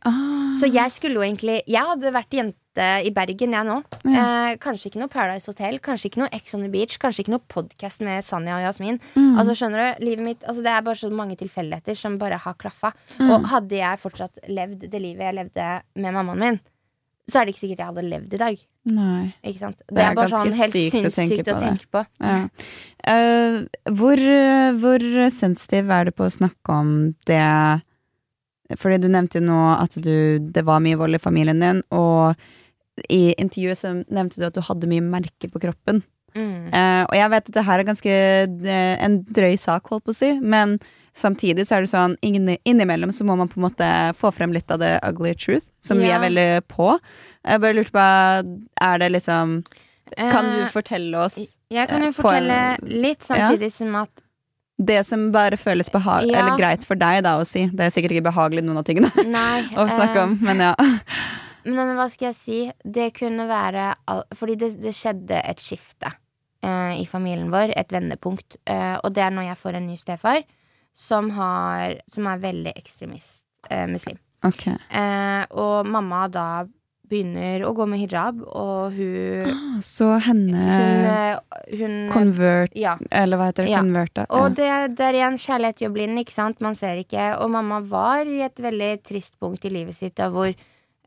ah, Så jeg skulle jo egentlig Jeg hadde vært jente i Bergen, jeg nå. Eh, kanskje ikke noe Paradise Hotel, kanskje ikke noe Ex on the Beach, kanskje ikke noe podkast med Sanja og Jasmin. mm, Altså skjønner du, livet mitt altså, Det er bare så mange tilfeldigheter som bare har klaffa. mm. Og hadde jeg fortsatt levd det livet jeg levde med mammaen min, så er det ikke sikkert jeg hadde levd i dag. Nei. Ikke sant? Det, Det er er bare sånn helt å sinnssykt å på tenke på. Ja. Uh, hvor, hvor sensitiv er du på å snakke om det Fordi du nevnte jo nå at du, det var mye vold i familien din, og i intervjuet så nevnte du at du hadde mye merker på kroppen. Mm. Uh, og jeg vet at det her er ganske uh, en drøy sak, holdt på å si, men samtidig så er det sånn inni- innimellom så må man på en måte få frem litt av det ugly truth, som vi er veldig på. Jeg bare lurte på, er det liksom Kan du Eh, fortelle oss Jeg kan jo på en- fortelle litt, samtidig som at Det som bare føles Ja. eller greit for deg da å si. Det er sikkert ikke behagelig noen av tingene Nei. å snakke om, men ja. Men, hva skal jeg si? Det kunne være Fordi det, det skjedde et skifte eh, i familien vår. Et vendepunkt. Eh, og det er når jeg får en ny stefar som, har, som er veldig ekstremist eh, muslim. Okay. Eh, og mamma da begynner å gå med hijab, og hun Ah, Så henne Hun, hun Convert, Ja. eller hva heter det? Ja. Convert, Ja. Og det, det er igjen kjærlighet gjør blind, ikke sant? Man ser ikke. Og mamma var i et veldig trist punkt i livet sitt da hvor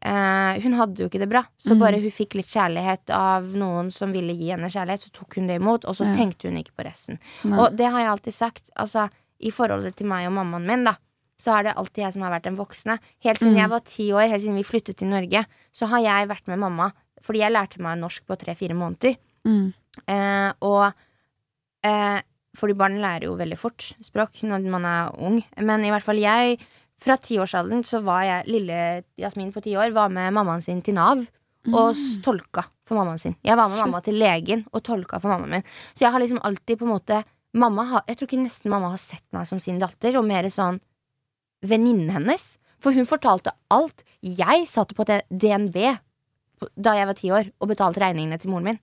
eh, hun hadde jo ikke det bra. Så Mhm. bare hun fikk litt kjærlighet av noen som ville gi henne kjærlighet, så tok hun det imot, og så Ja. tenkte hun ikke på resten. Nei. Og det har jeg alltid sagt. Altså, i forholdet til meg og mammaen min, da, så er det alltid jeg som har vært den voksne. Helt siden Mm. jeg var ti år, helt siden vi flyttet til Norge, så har jeg vært med mamma. Fordi jeg lærte meg norsk på tre-fire måneder. Mm. Eh, og eh, Fordi barn lærer jo veldig fort språk når man er ung. Men i hvert fall jeg, fra tiårsalderen så var jeg Lille Jasmin på ti år var med mammaen sin til Nav og tolka for mammaen sin. Jeg var med mamma til legen og tolka for mammaen min. Så jeg har liksom alltid på en måte mamma har, Jeg tror ikke nesten mamma har sett meg som sin datter, og mer sånn venninnen hennes. For hun fortalte alt. Jeg satt på DNB da jeg var ti år og betalte regningene til moren min.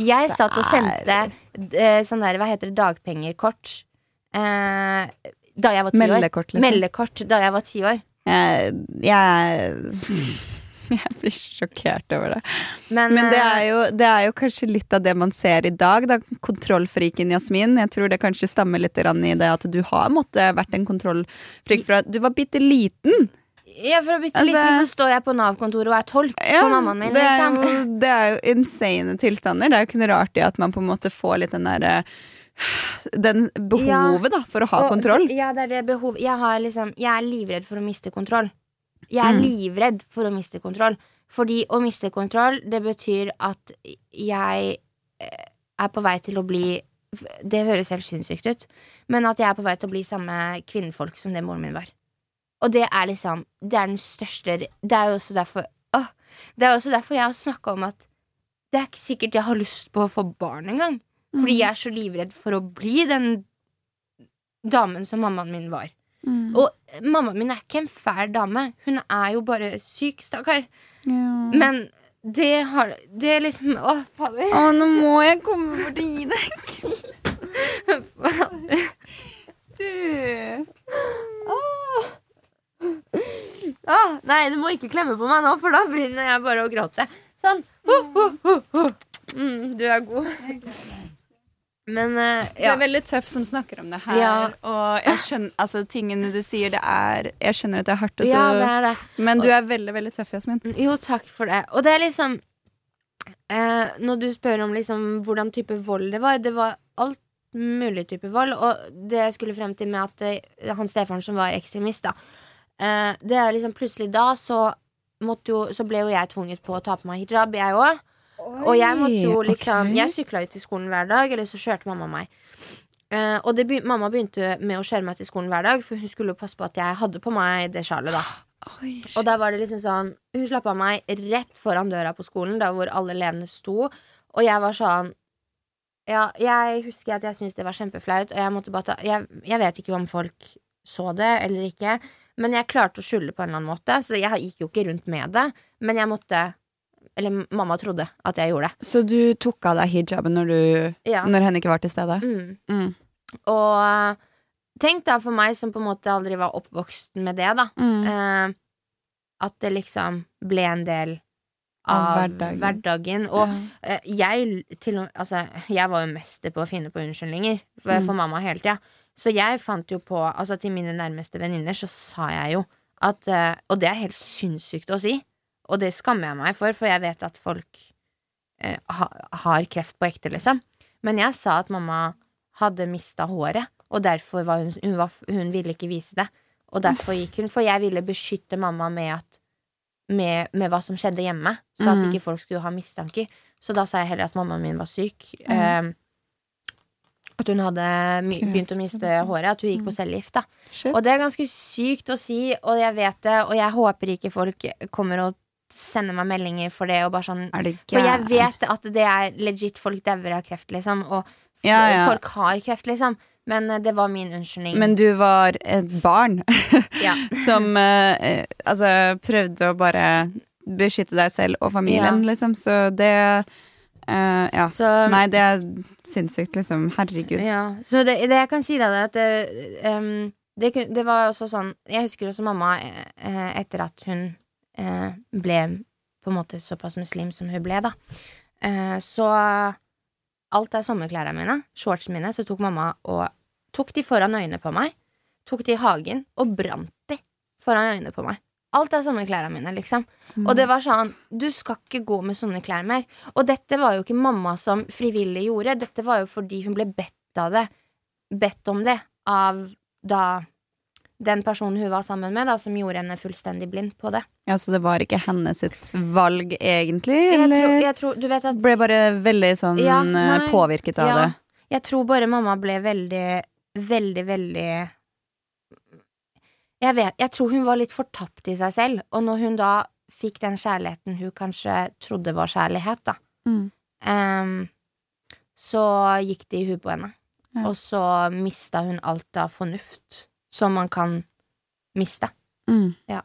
Jeg satt og sendte eh, sånn der, hva heter det, dagpengerkort eh, da jeg var ti år. Meldekort, liksom. Meldekort da jeg var ti år. Jeg, jeg, jeg blir sjokkert over det. Men, Men det eh, er, jo, det er jo kanskje litt av det man ser i dag, da. Kontrollfriken Jasmin. Jeg tror det kanskje stammer litt i det at du har måttet vært en kontrollfrik fra du var bitte liten. ja, for å bytte altså- liten så står jeg på Nav-kontoret og er tolk Ja, for mammaen min. det, er Liksom. jo, det er jo insane tilstander. Det er jo ikke noe rart i at man på en måte får litt den derre Den behovet da for å ha Og kontroll. Ja, det er det behovet. Jeg, har liksom, jeg er livredd for å miste kontroll. Jeg er Mm. livredd for å miste kontroll. Fordi å miste kontroll, det betyr at jeg eh, er på vei til å bli Det høres helt sinnssykt ut, men at jeg er på vei til å bli samme kvinnfolk som det moren min var. Og det er liksom Det er den største Det er jo også derfor åh, Det er også derfor jeg har snakka om at det er ikke sikkert jeg har lyst på å få barn engang. Fordi Mm. jeg er så livredd for å bli den damen som mammaen min var. Mm. Og mammaen min er ikke en fæl dame. Hun er jo bare syk, stakkar. Ja. Men det har Det er liksom Å, fader. Å, nå må jeg komme bort og gi deg Du Å, nei, du må ikke klemme på meg nå, for da begynner jeg bare å gråte. Sånn. Ho, ho, ho. Mm, du er god. Men eh, Du ja. er veldig tøff som snakker om det her. Ja. Og jeg skjønner, altså, tingene du sier, det er Jeg skjønner at det er hardt, og så- ja, det er det. men du er veldig, veldig tøff, Jasmin. Jo, takk for det. Og det er liksom uh, når du spør om liksom hvordan type vold det var, det var alt mulig type vold. Og det jeg skulle frem til med at uh, han stefaren som var ekstremist, da eh, Det er liksom plutselig da så jo Så ble jo jeg tvunget på å ta på meg hijab, jeg òg. Og jeg måtte jo liksom okay. Jeg sykla ut til skolen hver dag, eller så kjørte mamma meg. Uh, og det be mamma begynte med å kjøre meg til skolen hver dag, for hun skulle jo passe på at jeg hadde på meg det sjalet, da. Oi, Og da var det liksom sånn Hun slapp av meg rett foran døra på skolen, da hvor alle elevene sto. Og jeg var sånn Ja, jeg husker at jeg syntes det var kjempeflaut, og jeg måtte bare ta jeg, jeg vet ikke om folk så det eller ikke, men jeg klarte å skjule på en eller annen måte, så jeg gikk jo ikke rundt med det. Men jeg måtte Eller mamma trodde at jeg gjorde det. Så du tok av deg hijaben når, du, Ja. når henne ikke var til stede? Mm. Mm. Og tenk da for meg som på en måte aldri var oppvokst med det, da. Mm. Eh, at det liksom ble en del Av av, hverdagen. hverdagen. Og Ja. eh, jeg til Altså, jeg var jo mester på å finne på unnskyldninger for, Mm. for mamma hele tida. Så jeg fant jo på Altså, til mine nærmeste venninner så sa jeg jo at eh, Og det er helt sinnssykt å si, og det skammer jeg meg for, for jeg vet at folk eh, ha, har kreft på ekte, liksom. Men jeg sa at mamma hadde mista håret, og derfor var hun hun, var, hun ville ikke vise det. Og derfor gikk hun, for jeg ville beskytte mamma med at med, med hva som skjedde hjemme, så at Mm. ikke folk skulle ha mistanker. Så da sa jeg heller at mammaen min var syk. Mm. eh, at hun hadde begynt å miste håret. At hun gikk på cellegift. da Shit. Og det er ganske sykt å si, og jeg vet det, og jeg håper ikke folk kommer og sender meg meldinger for det, og bare sånn Er det For jeg vet at det er legit folk dauer av kreft, liksom, og Ja, ja. folk har kreft, liksom. Men eh, det var min unnskyldning. Men du var et barn ja. som eh, eh, altså, prøvde å bare beskytte deg selv og familien, liksom. Så det eh, Ja. Så, Nei, det er sinnssykt, liksom. Herregud. Ja, så det, det jeg kan si da, er at det, um, det, det var også sånn Jeg husker også mamma etter at hun ble på en måte såpass muslim som hun ble, da. Eh, så alt av sommerklærne mine, shortsene mine, så tok mamma og tok de foran øynene på meg. Tok de i hagen og brant de foran øynene på meg. Alt er sommerklærne mine, liksom. Og det var sånn Du skal ikke gå med sånne klær mer. Og dette var jo ikke mamma som frivillig gjorde. Dette var jo fordi hun ble bedt av det. Bedt om det av da den personen hun var sammen med, da, som gjorde henne fullstendig blind på det. Ja, Så det var ikke hennes sitt valg, egentlig? Jeg Eller tror, jeg tror, du vet at ble bare veldig sånn Ja, eh, nei, påvirket av ja. det? Jeg tror bare mamma ble veldig, veldig, veldig Jeg vet Jeg tror hun var litt fortapt i seg selv, og når hun da fikk den kjærligheten hun kanskje trodde var kjærlighet, da, Mm. um, så gikk det i huet på henne. Ja. Og så mista hun alt av fornuft som man kan miste. Mm. Ja.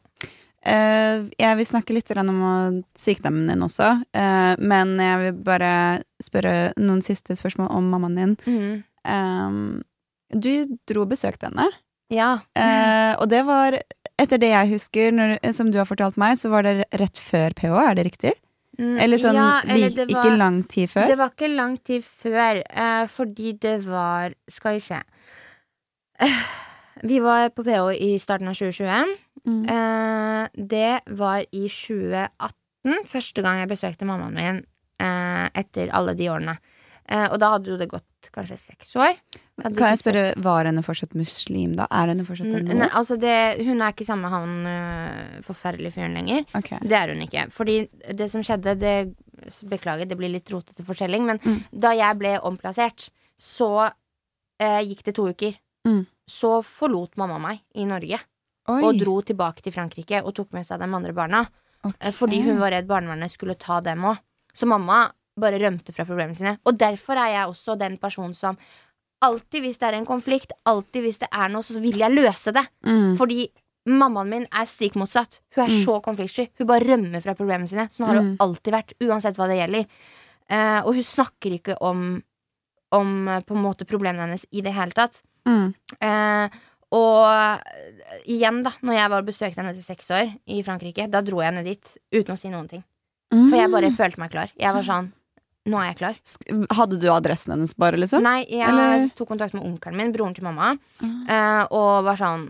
Uh, jeg vil snakke litt om sykdommen din også, uh, men jeg vil bare spørre noen siste spørsmål om mammaen din. Mm. Eh, du dro og besøkte henne, Ja. Uh, og det var, etter det jeg husker, når, som du har fortalt meg, så var det rett før PH, er det riktig? Mm, Eller sånn ja, eller det var, ikke lang tid før? Det var ikke lang tid før, fordi det var Skal vi se Vi var på PH i starten av 2021. Mm. Eh, det var i 2018, første gang jeg besøkte mammaen min eh, etter alle de årene. Eh, og da hadde jo det gått kanskje seks år. Hadde Kan jeg spørre, var henne fortsatt muslim da? Er henne fortsatt det N- nå? Nei, altså det, hun er ikke sammen med han uh, forferdelige fyren lenger. Okay. Det er hun ikke. Fordi det som skjedde det, Beklager, det blir litt rotete fortelling, men Mm. da jeg ble omplassert, så eh, gikk det to uker. Mm. Så forlot mamma meg i Norge Oi. og dro tilbake til Frankrike og tok med seg de andre barna. Eh, Fordi hun var redd barnevernet skulle ta dem òg. Så mamma bare rømte fra problemene sine. Og derfor er jeg også den personen som alltid hvis det er en konflikt, alltid hvis det er noe, så vil jeg løse det. Mm. Fordi mammaen min er stikk motsatt. Hun er Mm. så konfliktsky. Hun bare rømmer fra problemene sine. Sånn har Mm. hun alltid vært, uansett hva det gjelder. Uh, og hun snakker ikke om, om eh, på en måte problemene hennes i det hele tatt. Mm. Eh, og eh, igjen, da, når jeg var og besøkte henne etter seks år i Frankrike, da dro jeg henne dit uten å si noen ting. For jeg bare følte meg klar. Jeg var sånn Nå er jeg klar. Hadde du adressen hennes bare, liksom? Nei, jeg Eller- tok kontakt med onkelen min, broren til mamma, eh, og var sånn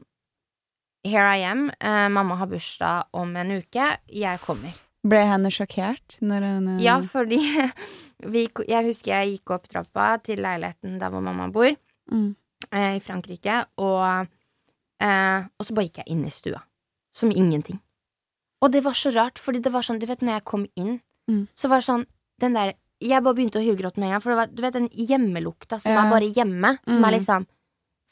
Here I am. Eh, mamma har bursdag om en uke. Jeg kommer. Ble henne sjokkert henne Ja, fordi vi, jeg husker jeg gikk opp trappa til leiligheten der hvor mamma bor, mm. Eh, i Frankrike, og, eh, og så bare gikk jeg inn i stua. Som ingenting. Og det var så rart, fordi det var sånn, du vet, når jeg kom inn, Mm. så var det sånn Den der Jeg bare begynte å hylgråte med en gang, for det var, du vet den hjemmelukta som Ja. er bare hjemme, som Mm. er liksom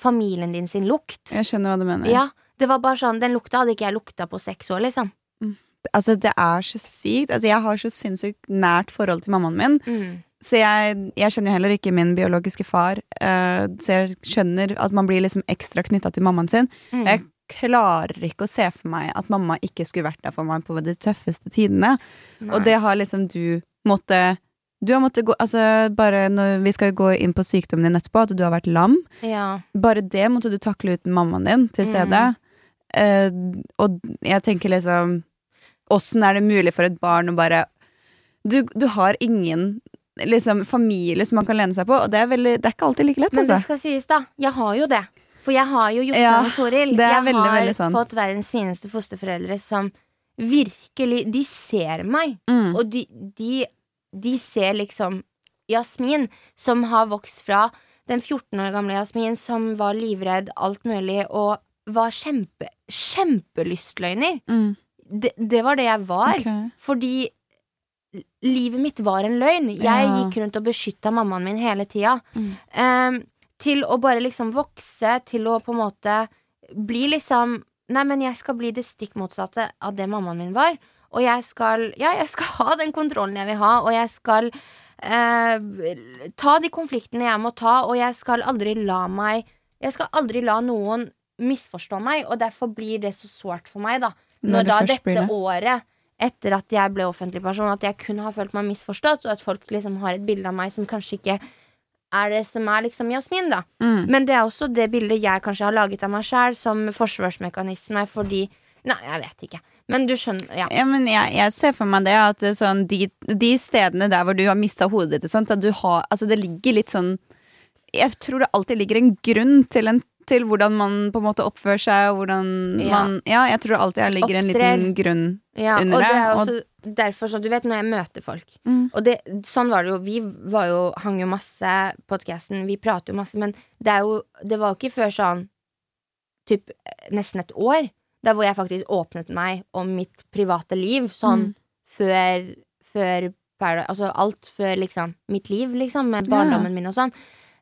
familien din sin lukt. Jeg skjønner hva du mener. Ja, det var bare sånn, Den lukta hadde ikke jeg lukta på seks år, liksom. Altså, det er så sykt. Altså, jeg har så sinnssykt nært forhold til mammaen min. Mm. Så jeg, jeg kjenner jo heller ikke min biologiske far, uh, så jeg skjønner at man blir liksom ekstra knytta til mammaen sin. Mm. Jeg klarer ikke å se for meg at mamma ikke skulle vært der for meg på de tøffeste tidene. Nei. Og det har liksom du måtte Du har måttet gå Altså, bare når Vi skal jo gå inn på sykdommen din etterpå, at du har vært lam. Ja. Bare det måtte du takle uten mammaen din til stede. Mm. Uh, og jeg tenker liksom Åssen er det mulig for et barn å bare du, du har ingen liksom, familie som man kan lene seg på, og det er, veldig, det er ikke alltid like lett, Men det altså. skal sies, da. Jeg har jo det. For jeg har jo Jostein Ja, og Toril. jeg veldig, har veldig fått verdens fineste fosterforeldre som virkelig De ser meg, Mm. og de, de, de ser liksom Jasmin, som har vokst fra den 14 år gamle Jasmin som var livredd alt mulig og var kjempe, kjempelystløgner. Mm. Det, det var det jeg var. Okay. Fordi livet mitt var en løgn. Jeg Ja. gikk rundt og beskytta mammaen min hele tida. Mm. Um, til å bare liksom vokse, til å på en måte bli liksom Nei, men jeg skal bli det stikk motsatte av det mammaen min var. Og jeg skal Ja, jeg skal ha den kontrollen jeg vil ha, og jeg skal eh, ta de konfliktene jeg må ta, og jeg skal aldri la meg Jeg skal aldri la noen misforstå meg, og derfor blir det så sårt for meg, da. Når Når da dette det. året etter at jeg ble offentlig person, at jeg kun har følt meg misforstått, og at folk liksom har et bilde av meg som kanskje ikke er det som er liksom Jasmin, da. Mm. Men det er også det bildet jeg kanskje har laget av meg sjæl som forsvarsmekanisme fordi Nei, jeg vet ikke. Men du skjønner Ja. Ja, men jeg, jeg ser for meg det at det sånn, de, de stedene der hvor du har mista hodet ditt og sånt, at du har Altså, det ligger litt sånn Jeg tror det alltid ligger en grunn til, en, til hvordan man på en måte oppfører seg, og hvordan Ja. man Ja, jeg tror alltid jeg ligger en liten grunn Ja, under og det Er også og- derfor sånn Du vet når jeg møter folk Mm. Og det, sånn var det jo. Vi var jo, hang jo masse podcasten, vi prater jo masse, men det jo Det var jo ikke før sånn typ nesten et år, der hvor jeg faktisk åpnet meg om mitt private liv, sånn Mm. før Før Altså alt før liksom mitt liv, liksom, med Ja. barndommen min og sånn.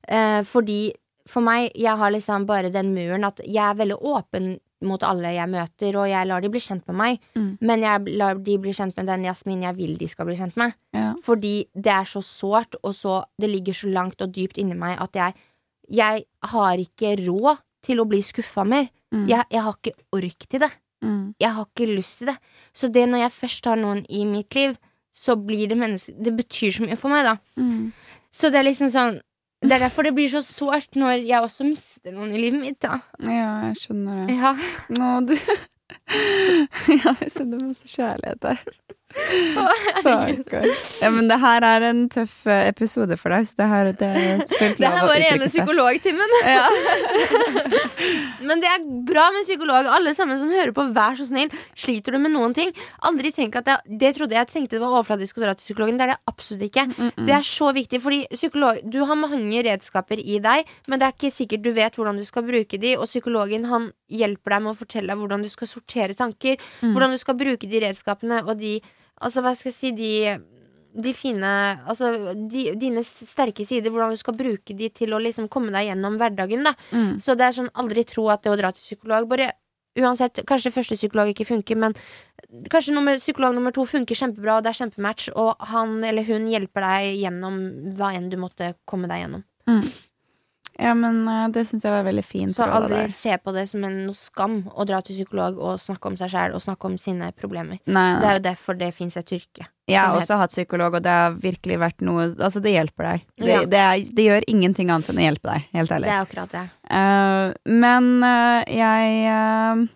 Eh, fordi for meg, jeg har liksom bare den muren at jeg er veldig åpen mot alle jeg møter, og jeg lar de bli kjent med meg. Mm. Men jeg lar de bli kjent med den Jasmin jeg vil de skal bli kjent med. Ja. Fordi det er så sårt, og så Det ligger så langt og dypt inni meg at jeg Jeg har ikke råd til å bli skuffa mer. Mm. Jeg, jeg har ikke ork til det. Mm. Jeg har ikke lyst til det. Så det når jeg først har noen i mitt liv, så blir det menneske... Det betyr så mye for meg, da. Mm. Så det er liksom sånn Det er derfor det blir så sårt når jeg også mister noen i livet mitt, da. Ja, jeg skjønner det. Ja. Nå, du Ja, jeg sender masse kjærlighet der. Ja, men det her er en tøff eh, episode for deg, så det her det er fullt Det lov her å var uttrykke seg. psykologtimen. Ja. Men det er bra med psykolog. Alle sammen som hører på, vær så snill. Sliter du med noen ting? Aldri tenk at jeg, Det trodde jeg tenkte det var overfladisk å dra til psykologen. Det er det absolutt ikke. Mm, mm. Det er så viktig, fordi psykolog Du har mange redskaper i deg, men det er ikke sikkert du vet hvordan du skal bruke de, og psykologen han hjelper deg med å fortelle deg hvordan du skal sortere tanker, Mm. hvordan du skal bruke de redskapene og de Altså, hva skal jeg si, de de fine Altså, de, dine sterke sider, hvordan du skal bruke de til å liksom komme deg gjennom hverdagen, da. Mm. Så det er sånn, aldri tro at det å dra til psykolog Bare uansett, kanskje første psykolog ikke funker, men kanskje nummer, psykolog nummer to funker kjempebra, og det er kjempematch, og han eller hun hjelper deg gjennom hva enn du måtte komme deg gjennom. Ja, men eh, det syns jeg var veldig fint. Så aldri se på det som en skam å dra til psykolog og snakke om seg sjæl og snakke om sine problemer. Nei, Det er jo derfor det fins et yrke. Jeg har også hatt psykolog, og det har virkelig vært noe Altså, det hjelper deg. Det, Ja. det, er, det gjør ingenting annet enn å hjelpe deg, helt ærlig. Det er akkurat det. Uh, men uh, jeg uh,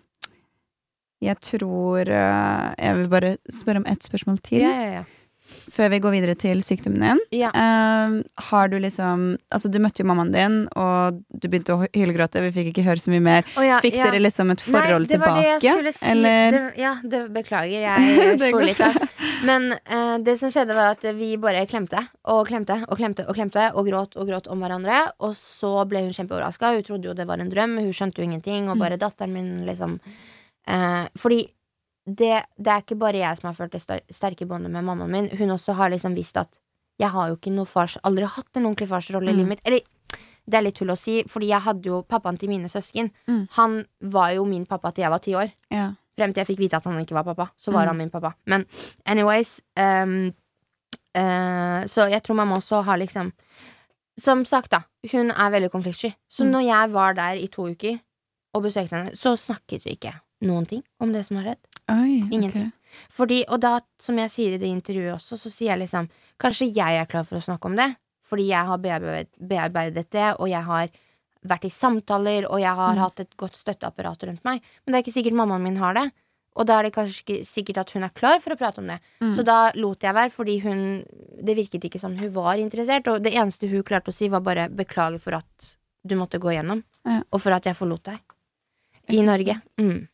Jeg tror Jeg vil bare spørre om ett spørsmål til. Ja, ja, ja. Før vi går videre til sykdommen din Ja. uh, Har du liksom Altså, du møtte jo mammaen din, og du begynte å hylgråte. Vi fikk ikke høre så mye mer. Oh, ja, Fikk ja. dere liksom et forhold Nei, det var tilbake? skulle si. Eller Det, ja, det, beklager, jeg spoler litt her. Men uh, det som skjedde, var at vi bare klemte og klemte og klemte og klemte og gråt og gråt om hverandre. Og så ble hun kjempeoverraska. Hun trodde jo det var en drøm. Hun skjønte jo ingenting. Og bare datteren min, liksom Uh, Fordi det, det er ikke bare jeg som har følt det sterke båndet med mammaen min. Hun også har liksom visst at jeg har jo ikke noe fars Aldri hatt en ordentlig farsrolle i Mm. livet mitt. Eller det er litt tull å si, fordi jeg hadde jo pappaen til mine søsken. Mm. Han var jo min pappa til jeg var ti år. ja. Frem til jeg fikk vite at han ikke var pappa. Så var Mm. han min pappa. Men anyways um, uh, Så jeg tror mamma også har liksom Som sagt, da. Hun er veldig konfliktsky. Så Mm. når jeg var der i to uker og besøkte henne, så snakket vi ikke noen ting om det som har skjedd. Oi, Ingenting. Okay. Fordi, og da, som jeg sier i det intervjuet også, så sier jeg liksom Kanskje jeg er klar for å snakke om det, fordi jeg har bearbeidet, bearbeidet det, og jeg har vært i samtaler, og jeg har Mm. hatt et godt støtteapparat rundt meg. Men det er ikke sikkert mammaen min har det. Og da er det kanskje ikke sikkert at hun er klar for å prate om det. Mm. Så da lot jeg være, fordi hun Det virket ikke som hun var interessert, og det eneste hun klarte å si, var bare 'beklager for at du måtte gå gjennom', Ja. og for at jeg forlot deg. I Norge. Mm.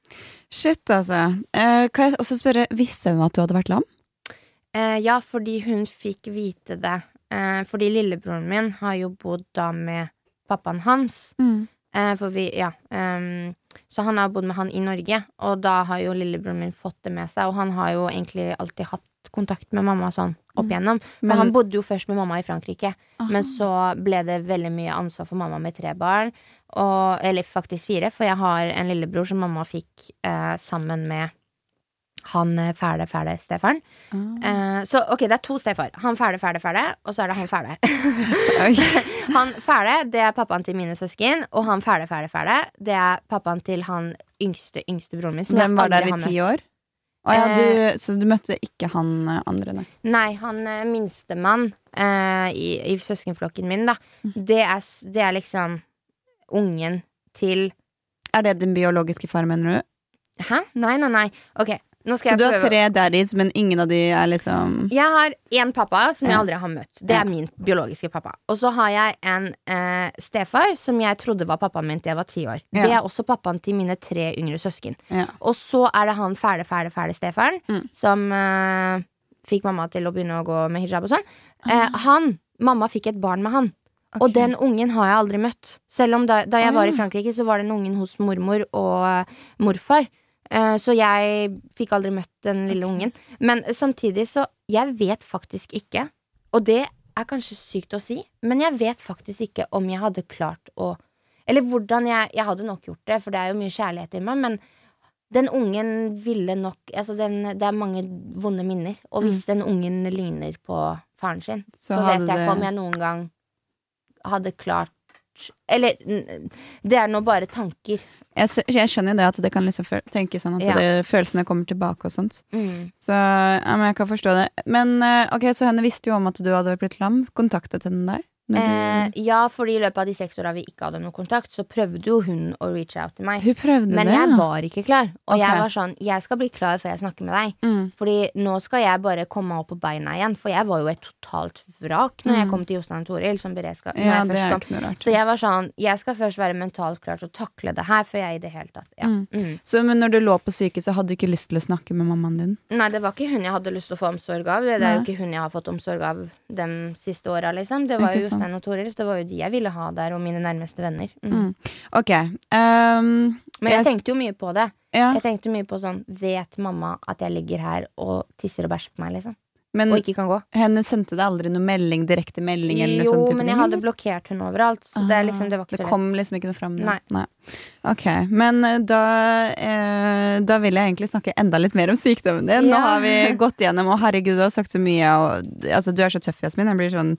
Shit, altså. Eh, kan jeg også spørre, visste hun at du hadde vært lam? Eh, ja, fordi hun fikk vite det. Eh, fordi lillebroren min har jo bodd da med pappaen hans. Eh, for vi, ja ehm, Så han har bodd med han i Norge, og da har jo lillebroren min fått det med seg. Og han har jo egentlig alltid hatt kontakt med mamma sånn opp Mm. igjennom. For Men- han bodde jo først med mamma i Frankrike, Aha. men så ble det veldig mye ansvar for mamma med tre barn. Og, eller faktisk fire, for jeg har en lillebror som mamma fikk eh, sammen med han eh, fæle, fæle Stefan. Mm. Eh, så ok, det er to stefar. Han fæle, fæle, fæle, og så er det han fæle. Han fæle, det er pappaen til mine søsken, og han fæle, fæle, fæle, det er pappaen til han yngste, yngste broren min. Som jeg var der i ti år? Oh, ja, du, så du møtte ikke han eh, andre, nei? Nei, han eh, minstemann eh, i, i søskenflokken min, da. Mm. Det er, det er liksom ungen til Er det din biologiske far, mener du? Hæ? Nei, nei, nei. Ok, nå skal Så jeg du har prøve. tre daddies, men ingen av de er liksom Jeg har én pappa som jeg Ja. aldri har møtt. Det Ja. er min biologiske pappa. Og så har jeg en eh, stefar som jeg trodde var pappaen min til jeg var ti år. Ja. Det er også pappaen til mine tre yngre søsken. Ja. Og så er det han fæle, fæle, fæle stefaren Mm. som eh, fikk mamma til å begynne å gå med hijab og sånn. Eh, han, Mamma fikk et barn med han. Og den ungen har jeg aldri møtt. Selv om da, da jeg var i. Frankrike, så var den ungen hos mormor og eh, morfar. Uh, så jeg fikk aldri møtt den lille okay. ungen. Men samtidig så Jeg vet faktisk ikke, og det er kanskje sykt å si, men jeg vet faktisk ikke om jeg hadde klart å Eller hvordan jeg Jeg hadde nok gjort det, for det er jo mye kjærlighet i meg, men den ungen ville nok Altså, den, det er mange vonde minner. Og hvis den ungen ligner på faren sin, så, Mm. Så vet jeg ikke om jeg noen gang hadde klart Eller det er nå bare tanker. jeg, jeg skjønner jo det at det kan liksom tenke sånn at Ja. det, følelsene kommer tilbake og sånt. Mm. Så ja, men jeg kan forstå det. Men eh, ok, så henne visste jo om at du hadde blitt lam. Kontaktet henne deg? Eh, ja, fordi i løpet av de seks åra vi ikke hadde noe kontakt, så prøvde jo hun å reach out til meg. hun Men det? jeg var ikke klar. Og okay. jeg var sånn Jeg skal bli klar før jeg snakker med deg. mm. Fordi nå skal jeg bare komme meg opp på beina igjen. For jeg var jo et totalt vrak når jeg Mm. kom til Jostein Toril som beredskap. Ja, det er ikke noe rart. Så jeg var sånn Jeg skal først være mentalt klar til å takle det her, før jeg i det hele tatt ja. Mm. Mm. Så men når du lå på sykehuset, hadde du ikke lyst til å snakke med mammaen din? Nei, det var ikke hun jeg hadde lyst til å få omsorg av. Det er Nei. jo ikke hun jeg har fått omsorg av de siste åra, liksom. Det var jo Jostein og Toril, så det var jo de jeg ville ha der, og mine nærmeste venner. Mm. Mm. Ok. Um, Men jeg jeg tenkte jo mye på det. ja, Jeg tenkte mye på sånn Vet mamma at jeg ligger her og tisser og bæsjer på meg, liksom? Men Og ikke kan gå? henne sendte deg aldri noe melding, direkte melding eller Jo, sånn men jeg hadde blokkert hun overalt. Så det, liksom, det var ikke det kom liksom ikke noe fram? Nei. Nei. Ok, men eh, da, eh, da vil jeg egentlig snakke enda litt mer om sykdommen din. Nå har vi gått gjennom, og herregud, du har sagt så mye. Og, altså, du er så tøff, Jasmin. Jeg blir sånn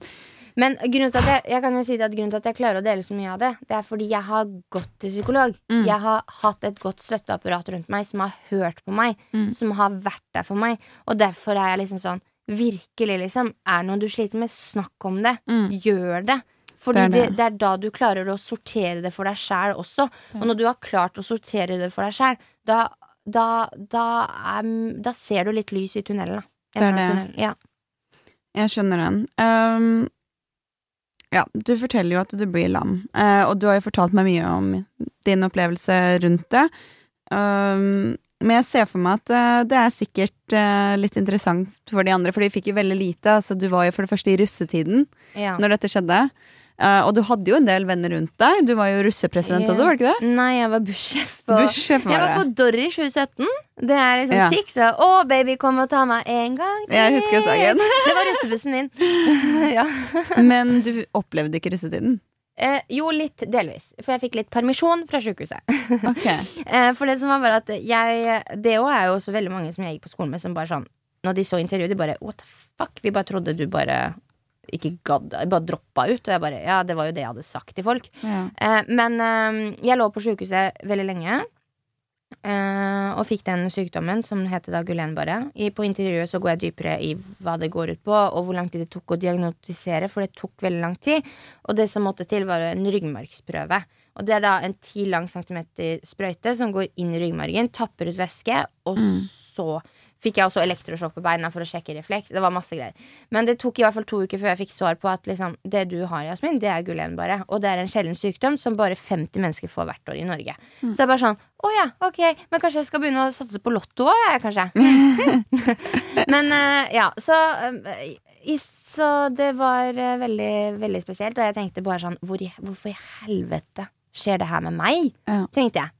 Men grunnen til at jeg, jeg si det at grunnen til at jeg klarer å dele så mye av det, det er fordi jeg har gått til psykolog. Mm. Jeg har hatt et godt støtteapparat rundt meg som har hørt på meg, Mm. som har vært der for meg. Og derfor er jeg liksom sånn Virkelig, liksom. Er det noe du sliter med, snakk om det. mm. Gjør det. Fordi Det er det det. det, er da du klarer å sortere det for deg sjæl også. Og når du har klart å sortere det for deg sjæl, da, da, da, um, da ser du litt lys i tunnelen. Da. Det er det. Ja. Jeg skjønner den. Um, ja, du forteller jo at du blir lam, uh, og du har jo fortalt meg mye om din opplevelse rundt det. Um, men jeg ser for meg at uh, det er sikkert uh, litt interessant for de andre, for de fikk jo veldig lite. Altså, du var jo for det første i russetiden Ja. når dette skjedde. Uh, og du hadde jo en del venner rundt deg. Du var jo russepresident også, var det ikke det? Nei, jeg var bussjef Jeg var på. Dorry 2017. Det er liksom Ja. Tix. Å, baby, kom og ta meg en gang til. Jeg husker sangen. Det var russebussen min. ja. Men du opplevde ikke russetiden? eh, jo, litt delvis. For jeg fikk litt permisjon fra sjukehuset. okay. eh, for det som var bare at jeg Det òg er jo også veldig mange som jeg gikk på skolen med, som bare sånn Når de så intervjuet, de bare What the fuck? Vi bare trodde du bare ikke gadd Bare droppa ut. Og jeg bare Ja, det var jo det jeg hadde sagt til folk. Ja. Eh, men eh, jeg lå på sykehuset veldig lenge. eh, og fikk den sykdommen som heter da gulen bare. I- På intervjuet så går jeg dypere i hva det går ut på, og hvor lang tid det tok å diagnostisere, for det tok veldig lang tid. Og det som måtte til, var en ryggmargsprøve. Og det er da en ti lang centimeter sprøyte som går inn i ryggmargen, tapper ut væske, og så fikk jeg også elektrosjokk på beina for å sjekke refleks. Det var masse greier. Men det tok i hvert fall to uker før jeg fikk svar på at liksom, det du har, Jasmin, det er Guillain-Barré. Og det er en sjelden sykdom som bare 50 mennesker får hvert år i Norge. Så det er bare sånn Å ja, ok, men kanskje jeg skal begynne å satse på Lotto òg, jeg, kanskje. men uh, ja, så uh, i, Så det var uh, veldig, veldig spesielt. Og jeg tenkte bare sånn hvor, i- Hvorfor i helvete skjer det her med meg? Ja. Tenkte jeg.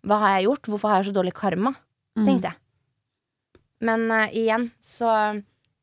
Hva har jeg gjort? Hvorfor har jeg så dårlig karma? Mm. Tenkte jeg. Men uh, igjen, så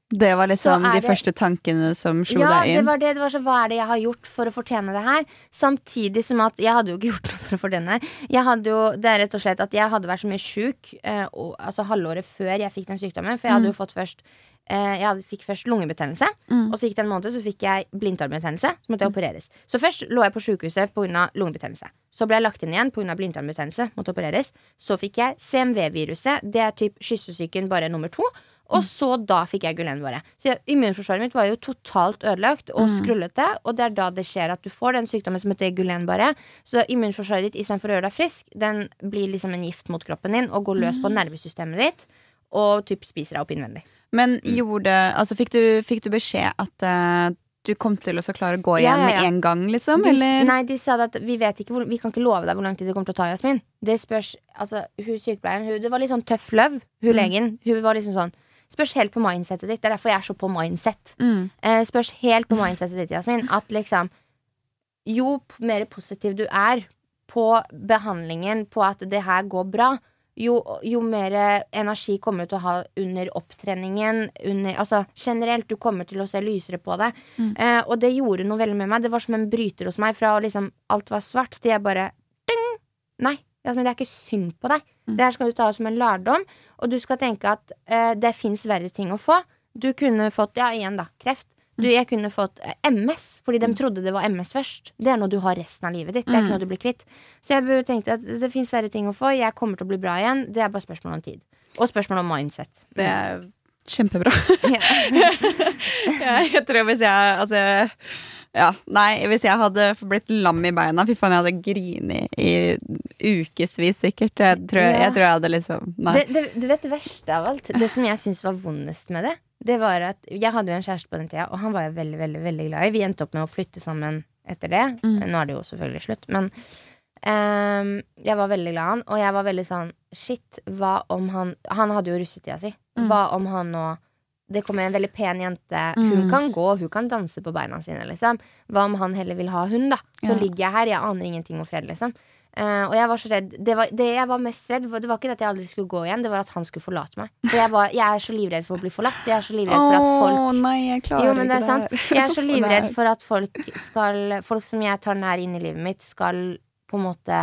Det var liksom de det- første tankene som slo Ja, deg det var det. Det var så hva er det jeg har gjort for å fortjene det her? Samtidig som at jeg hadde jo ikke gjort noe for å fortjene det her. Jeg hadde jo, det er rett og slett at jeg hadde vært så mye sjuk eh, og, altså halvåret før jeg fikk den sykdommen. For jeg hadde jo fått først Jeg fikk først lungebetennelse, Mm. og så gikk det en måned, så fikk jeg blindtarmbetennelse. Så måtte jeg opereres. Så først lå jeg på sjukehuset pga. lungebetennelse. Så ble jeg lagt inn igjen pga. blindtarmbetennelse. Måtte opereres. Så fikk jeg CMV-viruset. Det er typ kyssesyken bare nummer to. Og så da fikk jeg Guillain-Barré. Så immunforsvaret mitt var jo totalt ødelagt og skrullete. Og det er da det skjer at du får den sykdommen som heter Guillain-Barré. Så immunforsvaret ditt istedenfor å gjøre deg frisk, den blir liksom en gift mot kroppen din og går løs på nervesystemet ditt. Og typ spiser deg opp innvendig. Men gjorde Altså, fikk du, fikk du beskjed at uh, du kom til å klare å gå Ja, igjen ja, ja. med en gang, liksom? De, eller? nei, de sa at vi vet ikke hvor, Vi kan ikke love deg hvor lang tid det kommer til å ta, Jasmin. Det spørs Altså, hun sykepleieren hun, Det var litt sånn tøff løv, hun Mm. legen. Hun var liksom sånn Spørs helt på mindsetet ditt. Det er derfor jeg er så på mindset. Mm. Eh, spørs helt på mindsetet ditt, Jasmin. At liksom Jo mer positiv du er på behandlingen, på at det her går bra, jo, jo mer energi kommer du til å ha under opptreningen. Under, altså generelt, du kommer til å se lysere på det. Eh, og det gjorde noe veldig med meg. Det var som en bryter hos meg. Fra liksom alt var svart, til jeg bare ding! Nei, Jasmin, det er ikke synd på deg. Det her skal du ta som en lærdom. Og du skal tenke at eh, det fins verre ting å få. Du kunne fått, ja igjen da, kreft. Du, jeg kunne fått eh, MS, fordi de trodde det var MS først. Det er noe du har resten av livet ditt. Det er ikke noe du blir kvitt. Så jeg tenkte at det fins verre ting å få. Jeg kommer til å bli bra igjen. Det er bare spørsmål om tid. Og spørsmål om mindset. Det er kjempebra. Jeg tror hvis jeg Altså ja, nei, hvis jeg hadde blitt lam i beina Fy faen, jeg hadde grinet i ukevis sikkert. Jeg tror Ja. jeg, tror jeg hadde liksom Nei. Det, det, du vet det verste av alt? Det som jeg syns var vondest med det, det var at jeg hadde jo en kjæreste på den tida, og han var jeg veldig, veldig, veldig glad i. Vi endte opp med å flytte sammen etter det. Mm. Nå er det jo selvfølgelig slutt, men um, jeg var veldig glad i han, og jeg var veldig sånn Shit, hva om han Han hadde jo russetida si. Mm. Hva om han nå det kommer en veldig pen jente. Hun Mm. kan gå, hun kan danse på beina sine. Liksom. Hva om han heller vil ha hun, da? Så Ja. ligger jeg her, jeg aner ingenting om fred, liksom. Eh, og jeg var så redd det, var, det jeg var mest redd, for, det var ikke at jeg aldri skulle gå igjen, det var at han skulle forlate meg. For jeg, var, jeg er så livredd for å bli forlatt. Jeg er så livredd for at folk oh, nei, jeg klarer jo, men det er sant. Jeg er så livredd for at folk skal Folk som jeg tar nær inn i livet mitt, skal på en måte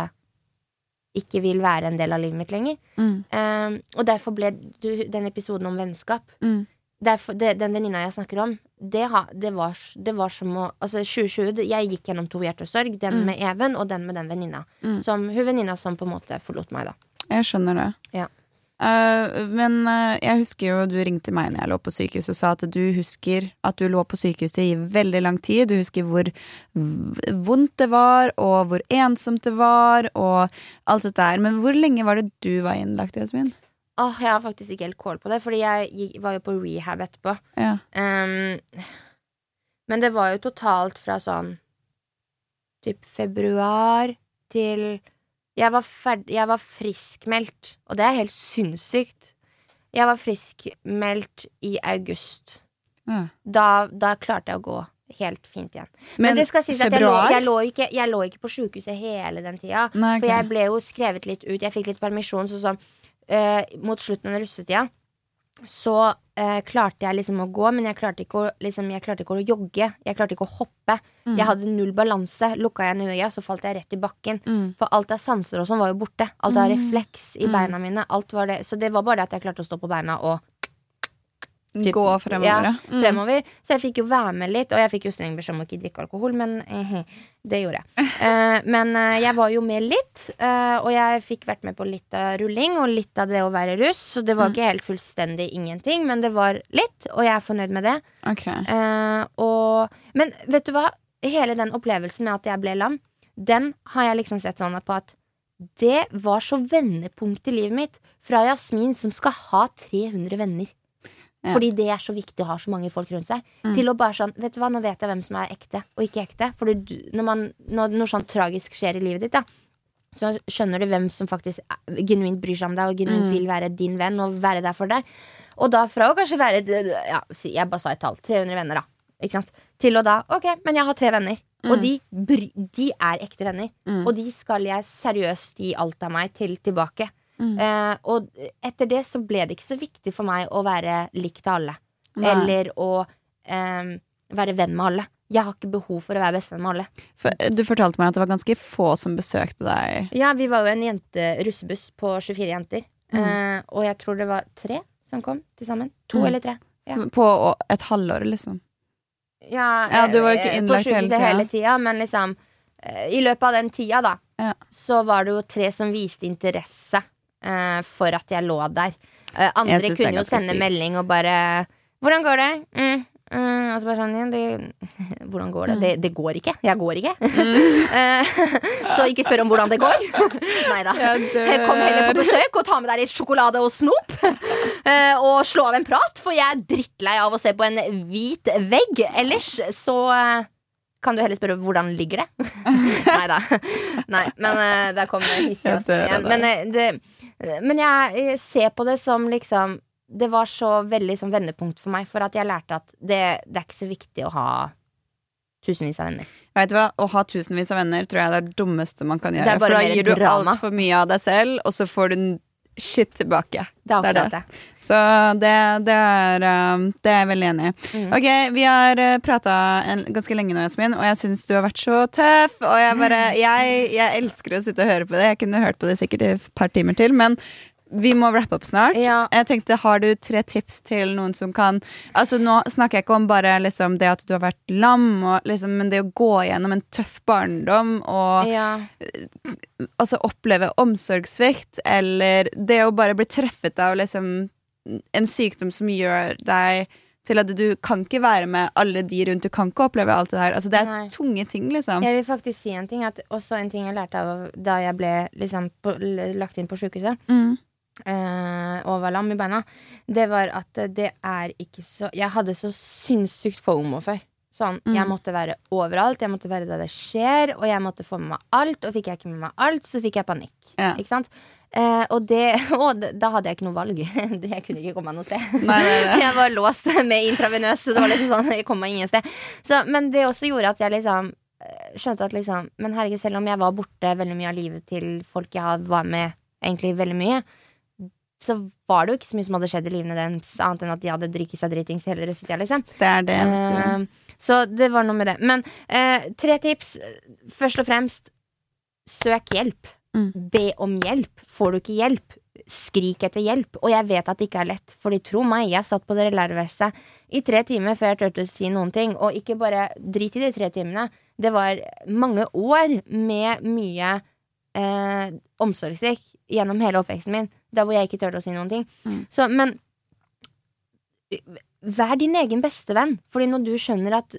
ikke vil være en del av livet mitt lenger. Mm, Um, og derfor ble du, den episoden om vennskap mm, derfor, det, Den venninna jeg snakker om, det, ha, det, var, det var som å Altså 2020, jeg gikk gjennom to hjertesorg. Den Mm. med Even og den med den venninna. Mm. Som Hun venninna som på en måte forlot meg, da. Jeg skjønner det. Ja. Uh, men uh, jeg husker jo du ringte meg når jeg lå på sykehus og sa at du husker at du lå på sykehuset i veldig lang tid. Du husker hvor vondt det var, og hvor ensomt det var, og alt dette her. Men hvor lenge var det du var innlagt, Jasmin? Åh, jeg har faktisk ikke helt kål på det, fordi jeg var jo på rehab etterpå. Ja. Um, men det var jo totalt fra sånn typ februar til Jeg var, ferd, jeg var friskmeldt, og det er helt sinnssykt. Jeg var friskmeldt i august. Ja. Da, da klarte jeg å gå helt fint igjen. Men, det skal sies at jeg lå, jeg, lå ikke, jeg lå ikke på sjukehuset hele den tida. Nei, For jeg ble jo skrevet litt ut. Jeg fikk litt permisjon, sånn som eh, mot slutten av russetida. Så eh, klarte jeg liksom å gå, men jeg klarte ikke å, liksom, jeg klarte ikke å jogge. Jeg klarte ikke å hoppe. Mm. Jeg hadde null balanse. Lukka jeg øya, så falt jeg rett i bakken. Mm. For alt av sanser og sånn var jo borte. Alt av Mm. refleks i Mm. beina mine. Det. Så det var bare det at jeg klarte å stå på beina og Gå fremover, ja. Mm. fremover. Så jeg fikk jo være med litt, og jeg fikk jo streng beskjed om å ikke drikke alkohol, men eh, det gjorde jeg. Eh, men eh, jeg var jo med litt, eh, og jeg fikk vært med på litt av rulling og litt av det å være russ, så det var Mm. ikke helt fullstendig ingenting, men det var litt, og jeg er fornøyd med det. Okay. Eh, og, men vet du hva? Hele den opplevelsen med at jeg ble lam, den har jeg liksom sett sånn på at det var så vendepunkt i livet mitt. Fra Jasmin, som skal ha 300 venner. Fordi det er så viktig å ha så mange folk rundt seg. Mm. Til å bare sånn Vet du hva, nå vet jeg hvem som er ekte og ikke ekte. Du, når, man, når noe sånn tragisk skjer i livet ditt, da, så skjønner du hvem som faktisk genuint bryr seg om deg og genuint Mm. vil være din venn og være der for deg. Og da fra å kanskje være ja, Jeg bare sa et tall. 300 venner, da. Til å da Ok, men jeg har tre venner. Og Mm. de, de er ekte venner. Mm. Og de skal jeg seriøst gi alt av meg til tilbake. Mm. Eh, og etter det så ble det ikke så viktig for meg å være lik til alle. Nei. Eller å eh, være venn med alle. Jeg har ikke behov for å være bestevenn med alle. For, eh, du fortalte meg at det var ganske få som besøkte deg. Ja, vi var jo en jente russebuss på 24 jenter. Mm. Eh, og jeg tror det var tre som kom til sammen. To Mm. eller tre. Ja. På et halvår, liksom. Ja, Ja, du var jo eh, ikke innlagt på sykehuset hele tida. hele tida, men liksom eh, I løpet av den tida, da, Ja. så var det jo tre som viste interesse eh, for at jeg lå der. Eh, andre kunne jo sende sykt. melding og bare 'Hvordan går det?' Mm, mm, og så bare sånn det, 'Hvordan går det?' Mm. det? Det går ikke. Jeg går ikke. Mm. så ikke spør om hvordan det går. Nei da. Kom heller på besøk og ta med deg litt sjokolade og snop. Eh, og slå av en prat, for jeg er drittlei av å se på en hvit vegg. Ellers så eh, kan du heller spørre hvordan ligger det. Nei da. Nei, men uh, der kom hissig igjen. Men, eh, det, men jeg eh, ser på det som liksom Det var så veldig som vendepunkt for meg, for at jeg lærte at det, det er ikke så viktig å ha tusenvis av venner. Vet du hva, Å ha tusenvis av venner tror jeg er det dummeste man kan gjøre. For da gir du altfor mye av deg selv, og så får du shit tilbake. Det er Det er akkurat det. Så det, det, er, um, det er jeg veldig enig i. Mm. Ok, Vi har uh, prata ganske lenge nå, Jasmin, og jeg syns du har vært så tøff. Og jeg bare jeg, jeg elsker å sitte og høre på det. Jeg kunne hørt på det sikkert i et par timer til, men vi må wrappe opp snart. Ja. Jeg tenkte, Har du tre tips til noen som kan Altså Nå snakker jeg ikke om bare liksom, det at du har vært lam, og, liksom, men det å gå gjennom en tøff barndom og Ja. altså, oppleve omsorgssvikt, eller det å bare bli treffet av liksom, en sykdom som gjør deg til at du kan ikke være med alle de rundt. Du kan ikke oppleve alt det her. Altså, det er Nei. tunge ting, liksom. Jeg vil faktisk si en ting. At også en ting jeg lærte av da jeg ble liksom, på, lagt inn på sjukehuset Mm. Eh, og var lam i beina, det var at det er ikke så Jeg hadde så sinnssykt fomo før. Sånn, Mm. Jeg måtte være overalt, jeg måtte være der det skjer, og jeg måtte få med meg alt. Og fikk jeg ikke med meg alt, så fikk jeg panikk. Ja. Ikke sant? Eh, og det, og da hadde jeg ikke noe valg. jeg kunne ikke komme meg noe sted. Nei, nei, nei. jeg var låst med intravenøs, det var liksom sånn, jeg kom meg ingen sted. Så, men det også gjorde at jeg liksom eh, skjønte at liksom Men herregud, selv om jeg var borte veldig mye av livet til folk jeg var med egentlig veldig mye, så var det jo ikke så mye som hadde skjedd i livene deres, annet enn at de hadde drikket seg dritings hele russetida, liksom. Det er det. Uh. Så det var noe med det. Men uh, tre tips. Først og fremst, søk hjelp. Mm. Be om hjelp. Får du ikke hjelp, skrik etter hjelp. Og jeg vet at det ikke er lett, Fordi tro meg, jeg satt på det lærerværelset i tre timer før jeg turte å si noen ting. Og ikke bare drit i de tre timene. Det var mange år med mye eh, omsorgssvikt gjennom hele oppveksten min. Der hvor jeg ikke turte å si noen ting. Mm. Så, men Vær din egen bestevenn. Fordi når du skjønner at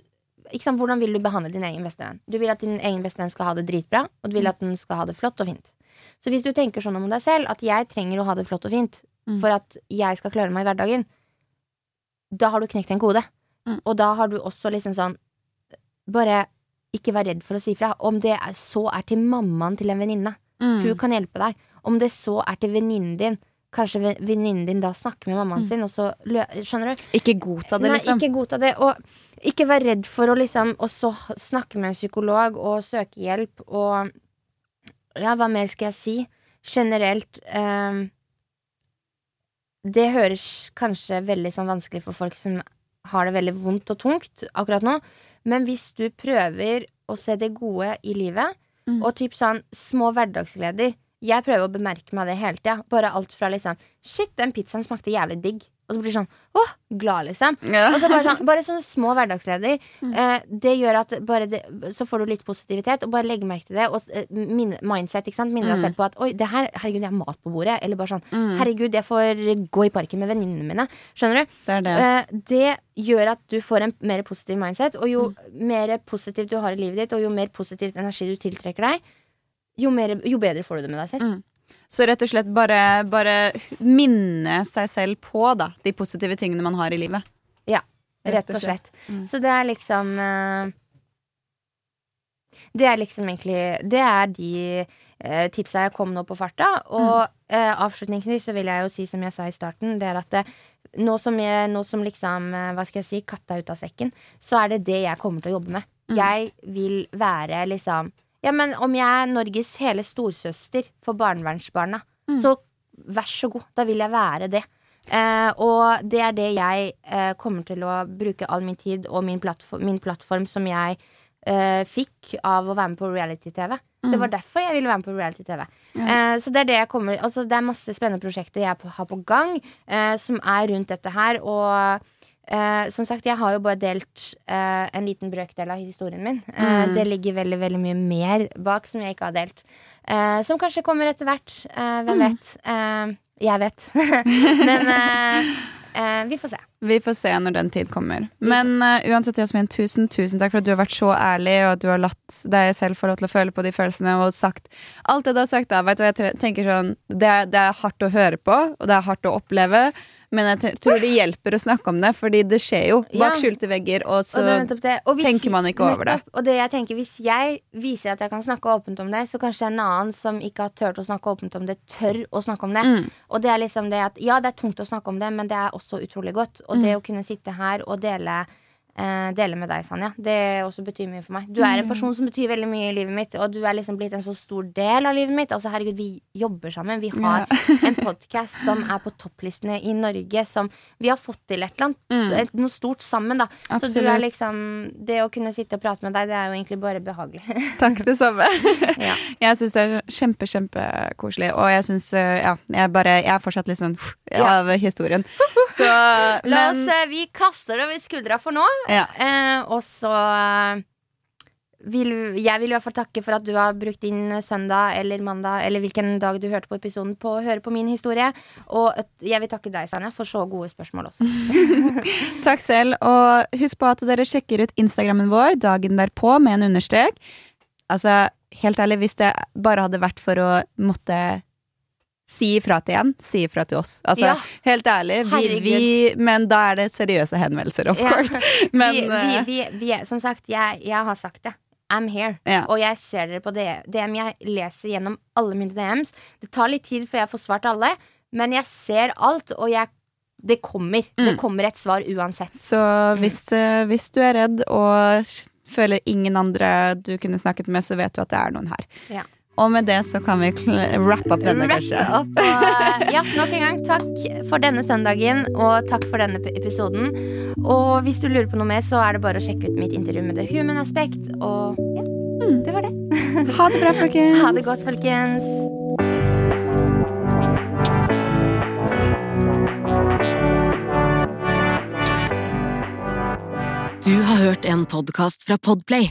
sant, Hvordan vil du behandle din egen bestevenn? Du vil at din egen bestevenn skal ha det dritbra, og du vil at den skal ha det flott og fint. Så hvis du tenker sånn om deg selv at jeg trenger å ha det flott og fint, Mm. for at jeg skal klare meg i hverdagen, da har du knekt en kode. Mm. Og da har du også liksom sånn Bare ikke vær redd for å si fra. Om det er, så er til mammaen til en venninne. Mm. Hun kan hjelpe deg. Om det så er til venninnen din. Kanskje ve- venninnen din da snakker med mammaen Mm. sin, og så Skjønner du? Ikke godta det, liksom. Nei, ikke godta det. Og ikke vær redd for å liksom også snakke med en psykolog og søke hjelp og Ja, hva mer skal jeg si? Generelt ehm, Det høres kanskje veldig sånn vanskelig for folk som har det veldig vondt og tungt akkurat nå, men hvis du prøver å se det gode i livet, Mm. og typ sånn små hverdagsgleder Jeg prøver å bemerke meg det hele tida. Bare alt fra liksom Shit, den pizzaen smakte jævlig digg. Og så blir du sånn åh, glad, liksom. Ja. Og så bare, sånn, bare sånne små hverdagsleder. Mm. Eh, det gjør at bare det, Så får du litt positivitet, og bare legg merke til det. Og eh, minne, mindset, ikke sant. Minne deg Mm. selv på at oi, det her, herregud, jeg har mat på bordet. Eller bare sånn Mm. herregud, jeg får gå i parken med venninnene mine. Skjønner du? Det er det. Eh, det gjør at du får en mer positiv mindset, og jo Mm. mer positivt du har i livet ditt, og jo mer positivt energi du tiltrekker deg, jo, mer, jo bedre får du det med deg selv. Mm. Så rett og slett bare, bare minne seg selv på da, de positive tingene man har i livet. Ja, Rett og slett. Mm. Så det er liksom eh, Det er liksom egentlig Det er de eh, tipsa jeg kom nå på farta. Og eh, avslutningsvis så vil jeg jo si, som jeg sa i starten, det er at det, nå, som jeg, nå som liksom eh, Hva skal jeg si, katta ut av sekken, så er det det jeg kommer til å jobbe med. Mm. Jeg vil være liksom Ja, men om jeg er Norges hele storsøster for barnevernsbarna, Mm. så vær så god. Da vil jeg være det. Eh, og det er det jeg eh, kommer til å bruke all min tid og min plattform, min plattform som jeg eh, fikk av å være med på reality-TV. Det var derfor jeg ville være med på reality-TV. Mm. Ja. Eh, så det er det jeg kommer Altså det er masse spennende prosjekter jeg har på gang, eh, som er rundt dette her. Og eh, som sagt, jeg har jo bare delt eh, en liten brøkdel av historien min. Eh, Mm. Det ligger veldig, veldig mye mer bak som jeg ikke har delt. Eh, som kanskje kommer etter hvert. Eh, hvem Mm. vet? Eh, jeg vet. Men vi får se. Vi får se når den tid kommer. Men uansett, Jasmin, tusen, tusen takk for at du har vært så ærlig, og at du har latt deg selv få lov til å føle på de følelsene og sagt alt det du har sagt. da, vet du jeg tenker sånn, det er, det er hardt å høre på, og det er hardt å oppleve, men jeg tror det hjelper å snakke om det, fordi det skjer jo bak skjulte vegger, og så Og. Og hvis- tenker man ikke over det. Og det jeg tenker, hvis jeg viser at jeg kan snakke åpent om det, så kanskje en annen som ikke har turt å snakke åpent om det, tør å snakke om det. Mm. Og det er liksom det at ja, det er tungt å snakke om det, men det er også utrolig godt. Og Mm. det å kunne sitte her og dele eh, Dele med deg, Sanja. Det også betyr mye for meg. Du er Mm. en person som betyr veldig mye i livet mitt, og du er liksom blitt en så stor del av livet mitt. Altså, herregud, vi jobber sammen. Vi har en podkast som er på topplistene i Norge, som vi har fått til et eller annet. Mm. Noe stort sammen, da. Så du er liksom Det å kunne sitte og prate med deg, det er jo egentlig bare behagelig. Takk, det samme. ja. Jeg syns det er kjempe, kjempekoselig, og jeg syns Ja, jeg bare Jeg er fortsatt litt sånn Ja. av historien. Så La oss eh, Vi kaster det over skuldra for nå. Ja. Eh, og så eh, vil jeg vil i hvert fall takke for at du har brukt din søndag eller mandag eller hvilken dag du hørte på episoden på å høre på min historie. Og jeg vil takke deg, Sanja, for så gode spørsmål også. Takk selv. Og husk på at dere sjekker ut Instagrammen vår dagen derpå med en understrek. Altså, helt ærlig, hvis det bare hadde vært for å måtte si ifra til en, si ifra til oss. Altså, Ja. helt ærlig, vi, vi Men da er det seriøse henvendelser, of Ja. course. Men vi, vi, eh, vi, som sagt, jeg, jeg har sagt det. I'm here. ja. Og jeg ser dere på DM. Jeg leser gjennom alle mine DMs. Det tar litt tid før jeg får svart alle, men jeg ser alt, og jeg Det kommer. Det Mm. kommer et svar uansett. Så hvis, eh, hvis du er redd og føler ingen andre du kunne snakket med, så vet du at det er noen her. Ja. Og med det så kan vi wrap up denne, Wrap kanskje. up, og, ja, nok en gang takk for denne søndagen, og takk for denne episoden. Og hvis du lurer på noe mer, så er det bare å sjekke ut mitt intervju med The Human Aspect. Og ja, det var det. Ha det bra, folkens. Ha det godt, folkens. Du har hørt en podkast fra Podplay.